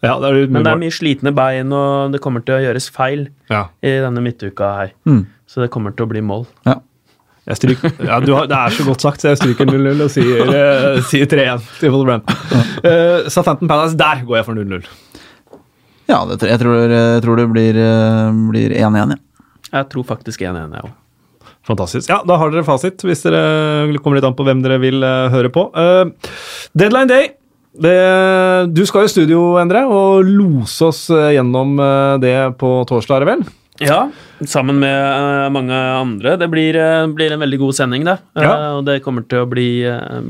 Ja, det er litt Men det er mye slitne bein, og det kommer til å gjøres feil Ja. i denne midtuka her. Mm. Så det kommer til å bli mål. Ja. Jeg stryker, ja, du har, det er så godt sagt, så jeg stryker 0-0 og sier, eh, sier 3-1 til Wolverhampton. Uh, Southampton Palace, der går jeg for 0-0. ja, det, jeg tror, jeg tror det blir eh, blir 1-1, ja. Jeg tror faktisk 1-1, jeg òg. Fantastisk. Ja, da har dere fasit, hvis dere kommer litt an på hvem dere vil uh, høre på. Uh, deadline day. Det, du skal i studio, Endre, og lose oss eh, gjennom eh, det på torsdag, er det vel? Ja, sammen med eh, mange andre. Det blir, eh, blir en veldig god sending, det. Eh, Ja. og det kommer til å bli,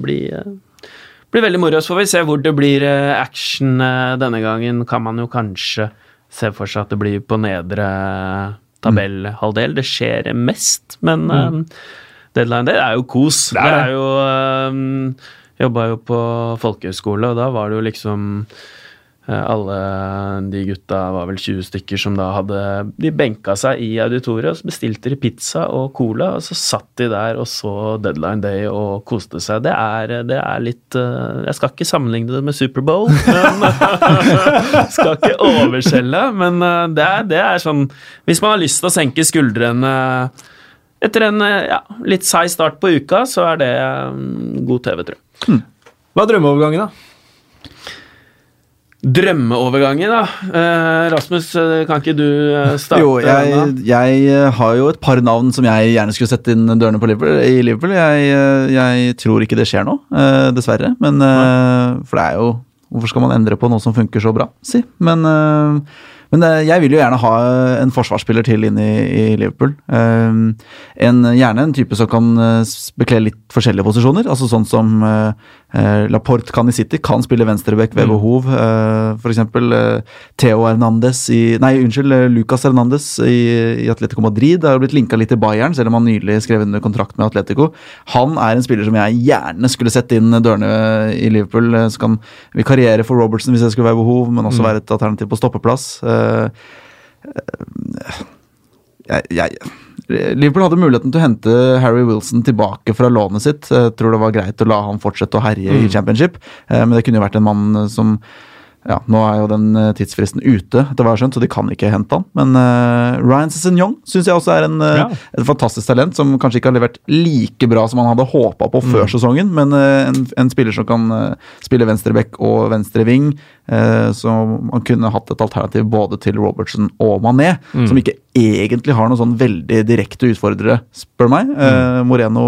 bli, eh, bli veldig moro. Så får vi se hvor det blir action denne gangen. Kan man jo kanskje se for seg at det blir på nedre tabellhalvdel. Det skjer mest, men eh, deadline day er jo kos. Det er det det. er jo um, Jobba jo på folkehøyskole, og da var det jo liksom Alle de gutta var vel 20 stykker som da hadde De benka seg i auditoriet, og så bestilte de pizza og cola, og så satt de der og så Deadline Day og koste seg. Det er, det er litt eh, Jeg skal ikke sammenligne det med Superbowl, men Skal ikke overskjelle, men eh, det er, det er sånn Hvis man har lyst til å senke skuldrene etter en eh, ja, litt seig start på uka, så er det god TV, tror jeg. Hva er drømmeovergangen, da? Drømmeovergangen, da. Eh, Rasmus, eh, kan ikke du eh, starte? Jo, jeg, jeg har jo et par navn som jeg gjerne skulle sette inn dørene på Liverpool, i Liverpool. Jeg, jeg tror ikke det skjer nå, eh, dessverre. Men, eh, for det er jo Hvorfor skal man endre på noe som funker så bra, si? Men, men jeg vil jo gjerne ha en forsvarsspiller til inn i, i Liverpool. En, gjerne en type som kan bekle litt forskjellige posisjoner. altså Sånn som eh, eh, Laporte kan i City, kan spille venstreback ved behov. eh, For eksempel eh, Theo Hernandez i Nei, unnskyld, eh, Lucas Hernandez i, i Atletico Madrid. Har jo blitt linka litt til Bayern, selv om han nylig skrev under kontrakt med Atletico. Han er en spiller som jeg gjerne skulle sett inn dørene i Liverpool. eh, Som kan vikariere for Robertson hvis det skulle være behov, men også være et alternativ på stoppeplass. Eh, jeg, jeg, Liverpool hadde muligheten til å hente Harry Wilson tilbake fra lånet sitt. Jeg tror det var greit å la han fortsette å herje i championship, eh, men det kunne jo vært en mann som ja, Nå er jo den eh, tidsfristen ute, etter hva jeg har skjønt, så de kan ikke hente han. Men uh, Ryan Sessignon syns jeg også er en, eh, Ja. et fantastisk talent, som kanskje ikke har levert like bra som han hadde håpa på før sesongen, men uh, en, en spiller som kan spille venstreback og venstreving. Uh, så man kunne hatt et alternativ både til Robertson og Mané, som ikke egentlig har noen sånn veldig direkte utfordrere, spør meg. Eh, Moreno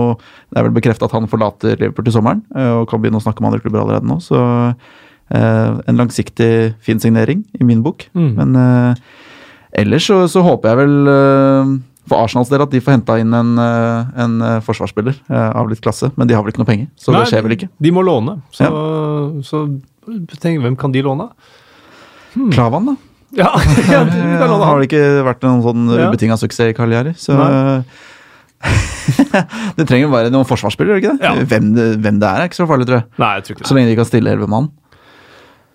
det er vel bekrefta at han forlater Liverpool til sommeren, og kan begynne å snakke med andre klubber allerede nå. Så en langsiktig fin signering, i min bok. Mm. Men eh, ellers så, så håper jeg vel eh, for Arsenals del at de får henta inn en, eh, en eh, forsvarsspiller eh, av litt klasse, men de har vel ikke noe penger, så Nei, det skjer vel ikke. De må låne, så, så tenk, hvem kan de låne? Klavan, da. Ja, ja de Eh, låne har det ikke vært noen sånn Ja. ubetinga suksess i Cagliari, så Det trenger bare noen forsvarsspillere, gjør det ikke det? Ja. Hvem, det? hvem det er, er ikke så farlig, tror jeg. Nei, jeg tror ikke det. Så lenge de kan stille elleve mann.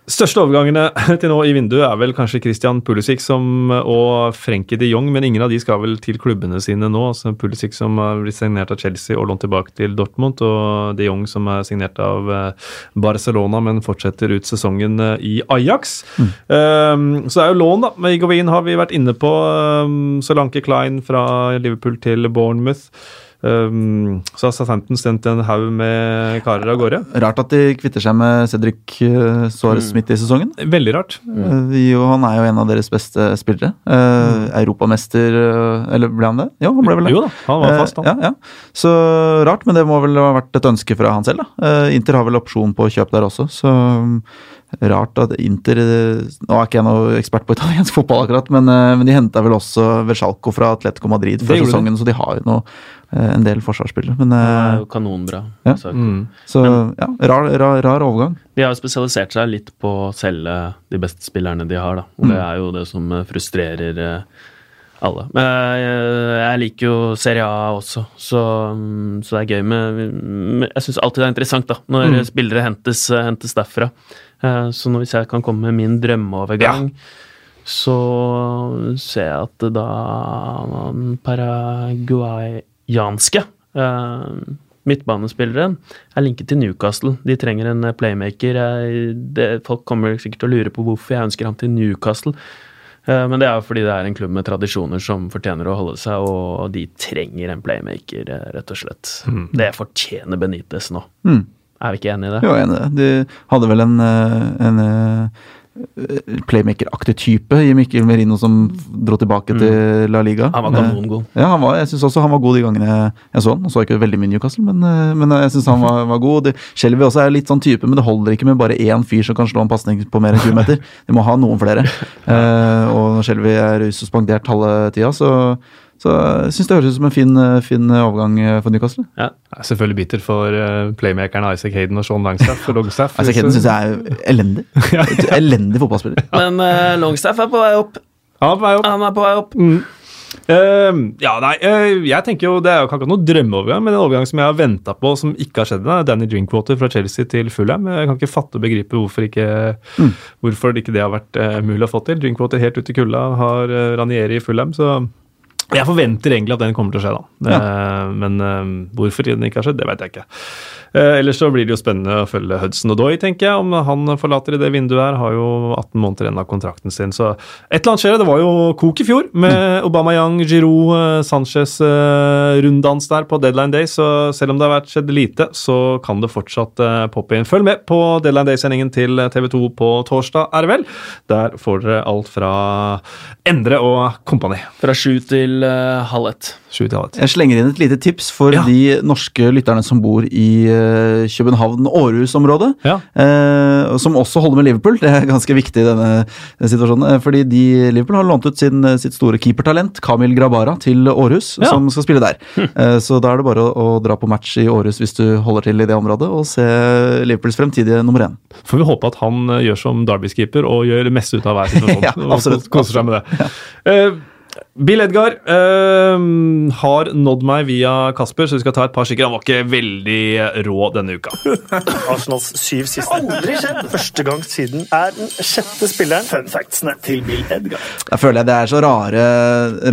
Største overgangene til nå i vinduet er vel kanskje Christian Pulisic som, og Frenkie de Jong, men ingen av de skal vel til klubbene sine nå. Altså Pulisic som har blitt signert av Chelsea og lånt tilbake til Dortmund, og de Jong som er signert av eh, Barcelona, men fortsetter ut sesongen eh, i Ajax. Um, så det er jo lån, da. Med Igovin har vi vært inne på. Um, Solanke Klein fra Liverpool til Bournemouth. Um, så har Southampton sendt en haug med karer av gårde. Rart at de kvitter seg med Cedric uh, Suárez midt i sesongen. Veldig rart. Eh, jo, han er jo en av deres beste spillere. Eh, Europamester, eh, eller ble han det? Jo, han ble vel det. Jo da, han var fast, han. Uh, ja, ja. Så rart, men det må vel ha vært et ønske fra han selv. da. Uh, Inter har vel opsjon på kjøp der også, så um, rart at Inter eh, Nå er ikke jeg noe ekspert på italiensk fotball, akkurat, men, eh, men de henta vel også Versalco fra Atletico Madrid før sesongen, de. sesongen, så de har jo noe, eh, en del forsvarsspillere. Men, Det er eh, jo kanonbra. Ja. Mm. så ja, rar, rar, rar overgang. De har jo spesialisert seg litt på å selge de beste spillerne de har, da. Og det er jo det som eh, frustrerer eh, alle. Men jeg, jeg liker jo Serie A også, så, mm, så det er gøy med med- Jeg syns alltid det er interessant da, når spillere hentes, eh, hentes derfra. Eh, Så nå hvis jeg kan komme med min drømmeovergang, så ser jeg at da han paraguayanske eh, midtbanespilleren er linket til Newcastle. De trenger en eh, playmaker. Det, folk kommer sikkert til å lure på hvorfor jeg ønsker ham til Newcastle. Eh, Men det er jo fordi det er en klubb med tradisjoner som fortjener å holde seg, og de trenger en playmaker, eh, rett og slett. Det fortjener Benitez nå. Mm. Er vi ikke enige i det? Jo, enig i det. De hadde vel en, eh, en eh, playmaker-aktig type i Mikkel Merino som dro tilbake til La Liga. Han var Eh, kanongod. Ja, han var, jeg syns også han var god de gangene jeg så han. Jeg så ikke veldig mye Newcastle, men, eh, men jeg syns han var, var god. Shelby også er litt sånn type, men det holder ikke med bare én fyr som kan slå en pasning på mer enn 20 meter. De må ha noen flere. Eh, og når Shelby er suspendert halve tida, så, så jeg syns det høres ut som en fin, eh, fin overgang eh, for Newcastle. Ja. Jeg er selvfølgelig bitter for uh, playmakerne Isaac Hayden og Sean Langstaff. og Longstaff. Isaac Hayden syns jeg er elendig. Elendig fotballspiller. Men uh, Longstaff er på vei opp. Han er på vei opp. Han er på vei opp. Eh, ja, nei, uh, jeg tenker jo Det er jo ikke noen drømmeovergang, men en overgang som jeg har venta på, som ikke har skjedd ennå. er Danny Drinkwater fra Chelsea til Fulham. Jeg kan ikke fatte og begripe hvorfor ikke, hvorfor ikke det har vært uh, mulig å få til. Drinkwater helt ute i kulda, har uh, Ranieri i Fulham, så jeg forventer egentlig at den kommer til å skje, da. Ja. men eh, hvorfor den ikke har skjedd, det vet jeg ikke. Eh, ellers så blir det jo spennende å følge Hudson og Doy, tenker jeg. Om han forlater i det vinduet her. Har jo 18 måneder igjen av kontrakten sin. Så et eller annet skjer. Det var jo kok i fjor med Obama Young, Giroud, eh, Sanchez eh, runddans der på deadline day. Så selv om det har vært skjedd lite, så kan det fortsatt poppe inn. Følg med på deadline day-sendingen til TV 2 på torsdag, er det vel. Der får dere alt fra Endre og kompani. Fra sju til halv ett. Jeg slenger inn et lite tips for Ja. de norske lytterne som bor i København-Århus-området. Ja. Eh, som også holder med Liverpool. Det er ganske viktig i denne denne situasjonen. eh, fordi de, Liverpool har lånt ut sin, eh, sitt store keepertalent, Kamil Grabara, til Århus, Ja. som skal spille der. Eh, så da er det bare å, å dra på match i Århus hvis du holder til i det området, og se Liverpools fremtidige nummer én. Får vi håpe at han eh, gjør som Derby-keeper og gjør det meste ut av hver situasjon. Ja, absolutt. Og koser seg med det. Eh, Bill Edgar eh, har nådd meg via Kasper, så vi skal ta et par stykker. Han var ikke veldig rå denne uka. Arsenals syv siste. Aldri skjedd! Første gang siden er den sjette spilleren. Fun factsene til Bill Edgar. Jeg føler jeg det er så rare,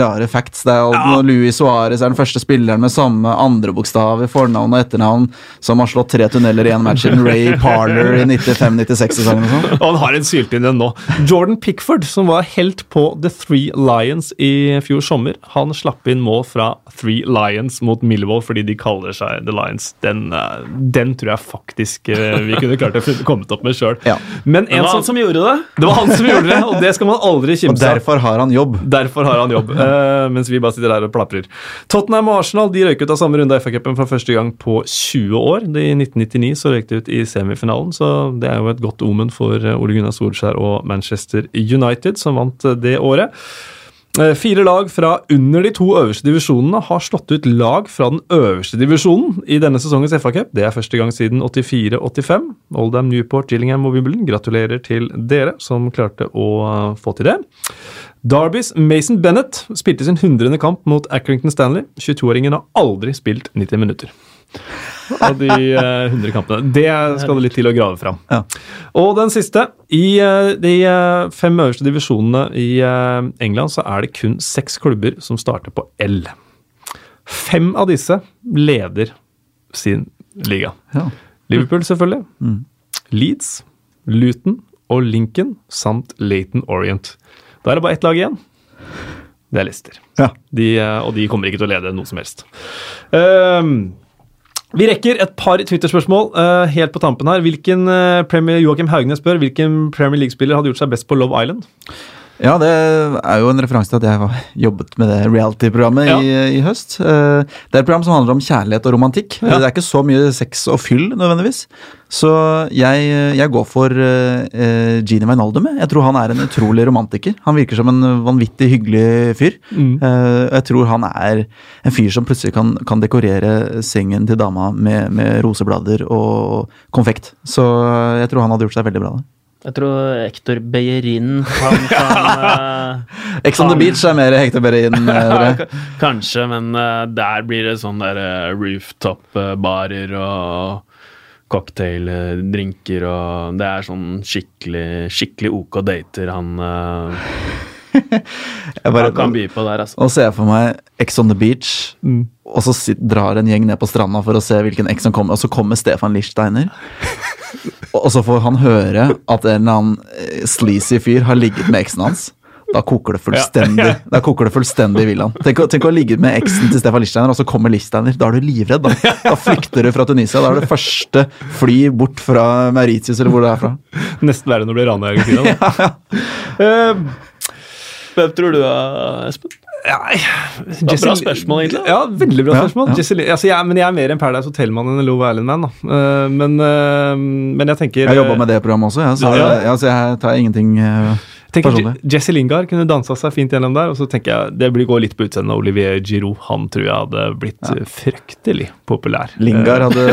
rare facts. Det er jo når Louis Suárez er den første spilleren med samme andre bokstav i fornavn og etternavn som har slått tre tunneler i én match siden Ray Parler i 95-96-sesongen og sånn. Og han har en syltynn en nå. Jordan Pickford, som var helt på The Three Lions i fjor sommer, han slapp inn mål fra Three Lions mot Millwall fordi de kaller seg The Lions. Den, eh, den tror jeg faktisk eh, vi kunne klart å kommet opp med sjøl. Ja. Men Det en var som, han som gjorde det. det var han som gjorde det, og det skal man aldri Og kimse av. derfor har han jobb. Derfor har han jobb, uh, mens vi bare sitter der og plaprer. Tottenham og Arsenal de røyk ut av samme runde av FA-cupen for første gang på 20 år. I 1999 så røyk de ut i semifinalen, så det er jo et godt omen for Ole Gunnar Solskjær og Manchester United, som vant det året. Eh, Fire lag fra under de to øverste divisjonene har slått ut lag fra den øverste divisjonen i denne sesongens FA-cup. Det er første gang siden 84-85. Oldham, Newport, Gillingham og Wimbledon. Gratulerer til dere som klarte å eh, få til det. Darbys Mason Bennett spilte sin 100. kamp mot Accrington Stanley. 22-åringen har aldri spilt 90 minutter av de eh, 100 kampene. Det skal det litt til å grave fram. Ja. Og den siste. I eh, de eh, fem øverste divisjonene i eh, England så er det kun seks klubber som starter på L. Fem av disse leder sin liga. Ja. Liverpool, selvfølgelig. Leeds, Luton og Lincoln samt Laton Orient. Da er det bare ett lag igjen. Det er Leicester. Ja. De, eh, og de kommer ikke til å lede noe som helst. Ehm, vi rekker et par Twitter-spørsmål uh, helt på tampen her. Hvilken uh, Premier, Joakim Haugnes spør hvilken Premier League-spiller hadde gjort seg best på Love Island? Ja, det er jo en referanse til at jeg har jobbet med det reality-programmet Ja. i, i høst. Eh, Det er et program som handler om kjærlighet og romantikk. Ja. Det er ikke så mye sex og fyll nødvendigvis. Så jeg, jeg går for uh, Genie Wijnaldum. jeg. Jeg tror han er en utrolig romantiker. Han virker som en vanvittig hyggelig fyr. Mm. Uh, jeg tror han er en fyr som plutselig kan, kan dekorere sengen til dama med, med roseblader og konfekt. Så jeg tror han hadde gjort seg veldig bra der. Jeg tror Hector Beyerin han kan eh, Ex on the beach er mer Hector Berin. eh, Kanskje, men eh, der blir det sånn der rooftop-barer og cocktaildrinker og Det er sånn skikkelig, skikkelig OK dater han, Jeg bare- han kan by på der, altså. Og ser jeg for meg Ex on the beach, og så sit, drar en gjeng ned på stranda for å se hvilken Ex som kommer, og så kommer Stefan Lichtsteiner. Og så får han høre at en eller annen eh, sleazy fyr har ligget med eksen hans. Da koker det fullstendig Da koker det fullstendig i villaen. Tenk, tenk å ligge med eksen til Stefan Lichsteiner, og så kommer Lichsteiner. Da er du livredd, da. Da flykter du fra Tunisia. Da er det første fly bort fra Mauritius, eller hvor det er fra. Nesten verre enn å bli rana i Argentina. Ja, ja. Uh, Hvem tror du Espen? Det var bra spørsmål, egentlig. Ja, veldig bra Ja, spørsmål. ja. Jesse altså, jeg, men jeg er mer en Paradise Hotel-mann enn en Love Island-man. da. Eh, men, uh, men jeg tenker Jeg jobba med det programmet også, ja, så, Ja. ja, så jeg tar ingenting eh, tenker personlig. Jesse Lingard kunne dansa seg fint gjennom der. Og så tenker jeg det blir gå litt på utseendet. Olivier Giroud han tror jeg hadde blitt ja. fryktelig populær. Lingard hadde,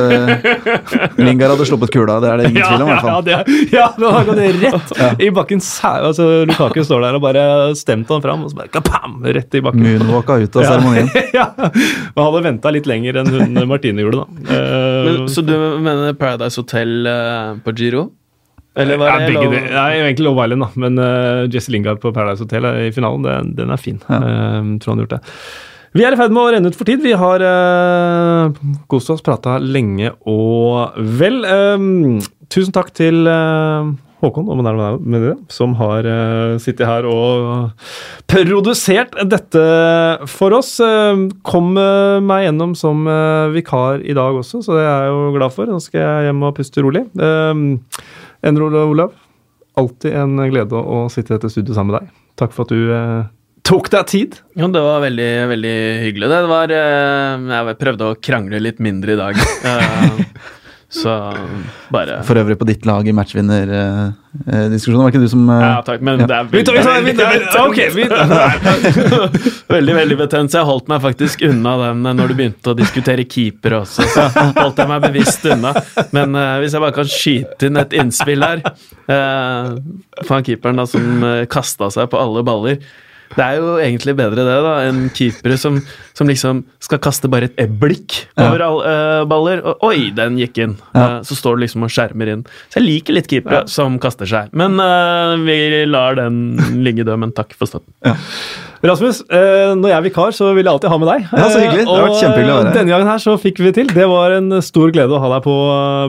Lingard hadde sluppet kula, det er det ingen ja, tvil om. i hvert ja, fall. det, er- ja, det har gått rett i bakken. Altså, Lukaku står der og bare stemte han fram, og så bare kapam, rett i bakken. Moonwalka ut av Ja. seremonien. ja, Man hadde venta litt lenger enn hun Martine gjorde, da. Eh, Men, så du mener Paradise Hotel eh, på Giro? Eller var det begge lov? Nei, egentlig Love Island, da. Men uh, Jesse Lingard på Paradise Hotel er i finalen, den, den er fin. Ja. Uh, tror han har gjort det. Vi er i ferd med å renne ut for tid. Vi har uh, kost oss, prata lenge og vel. Eh, tusen takk til uh, Håkon og med med det, som har uh, sittet her og produsert dette for oss. Uh, kom uh, meg gjennom som vikar i dag også, så det er jeg jo glad for. Nå skal jeg hjem og puste rolig. Uh, Enro Ole Olav, alltid en glede å sitte i dette studioet sammen med deg. Takk for at du eh, tok deg tid. Jo, det var veldig, veldig hyggelig. Det var eh, Jeg prøvde å krangle litt mindre i dag. Eh, så bare For øvrig på ditt lag i matchvinnerdiskusjonen. var ikke du som eh, Ja, takk, men Ja. det er veldig, veldig, veldig betent, så jeg holdt meg faktisk unna den eh, når du begynte å diskutere keeper også. Så holdt jeg meg bevisst unna. Men uh, hvis jeg bare kan skyte inn et innspill her uh, For han keeperen da som uh, kasta seg på alle baller. Det er jo egentlig bedre det, da, enn keepere som, som liksom skal kaste bare et blikk over alle uh, baller. Og oi, den gikk inn! Ja. Eh, så står du liksom og skjermer inn. Så jeg liker litt keepere som kaster seg. Men uh, vi lar den ligge død, men takk for støtten. Rasmus, eh, når jeg er vikar, så vil jeg alltid ha med deg. Ja, så hyggelig. Det har vært kjempehyggelig å være her. Denne gangen her så fikk vi til. Det var en stor glede å ha deg på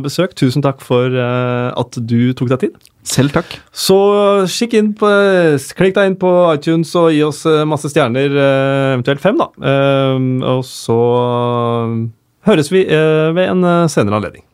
besøk. Tusen takk for at du tok deg tid. Selv takk. Så kikk inn på, klikk deg inn på iTunes og gi oss masse stjerner, eventuelt fem, da. Eh, Og så høres vi eh, ved en eh, senere anledning.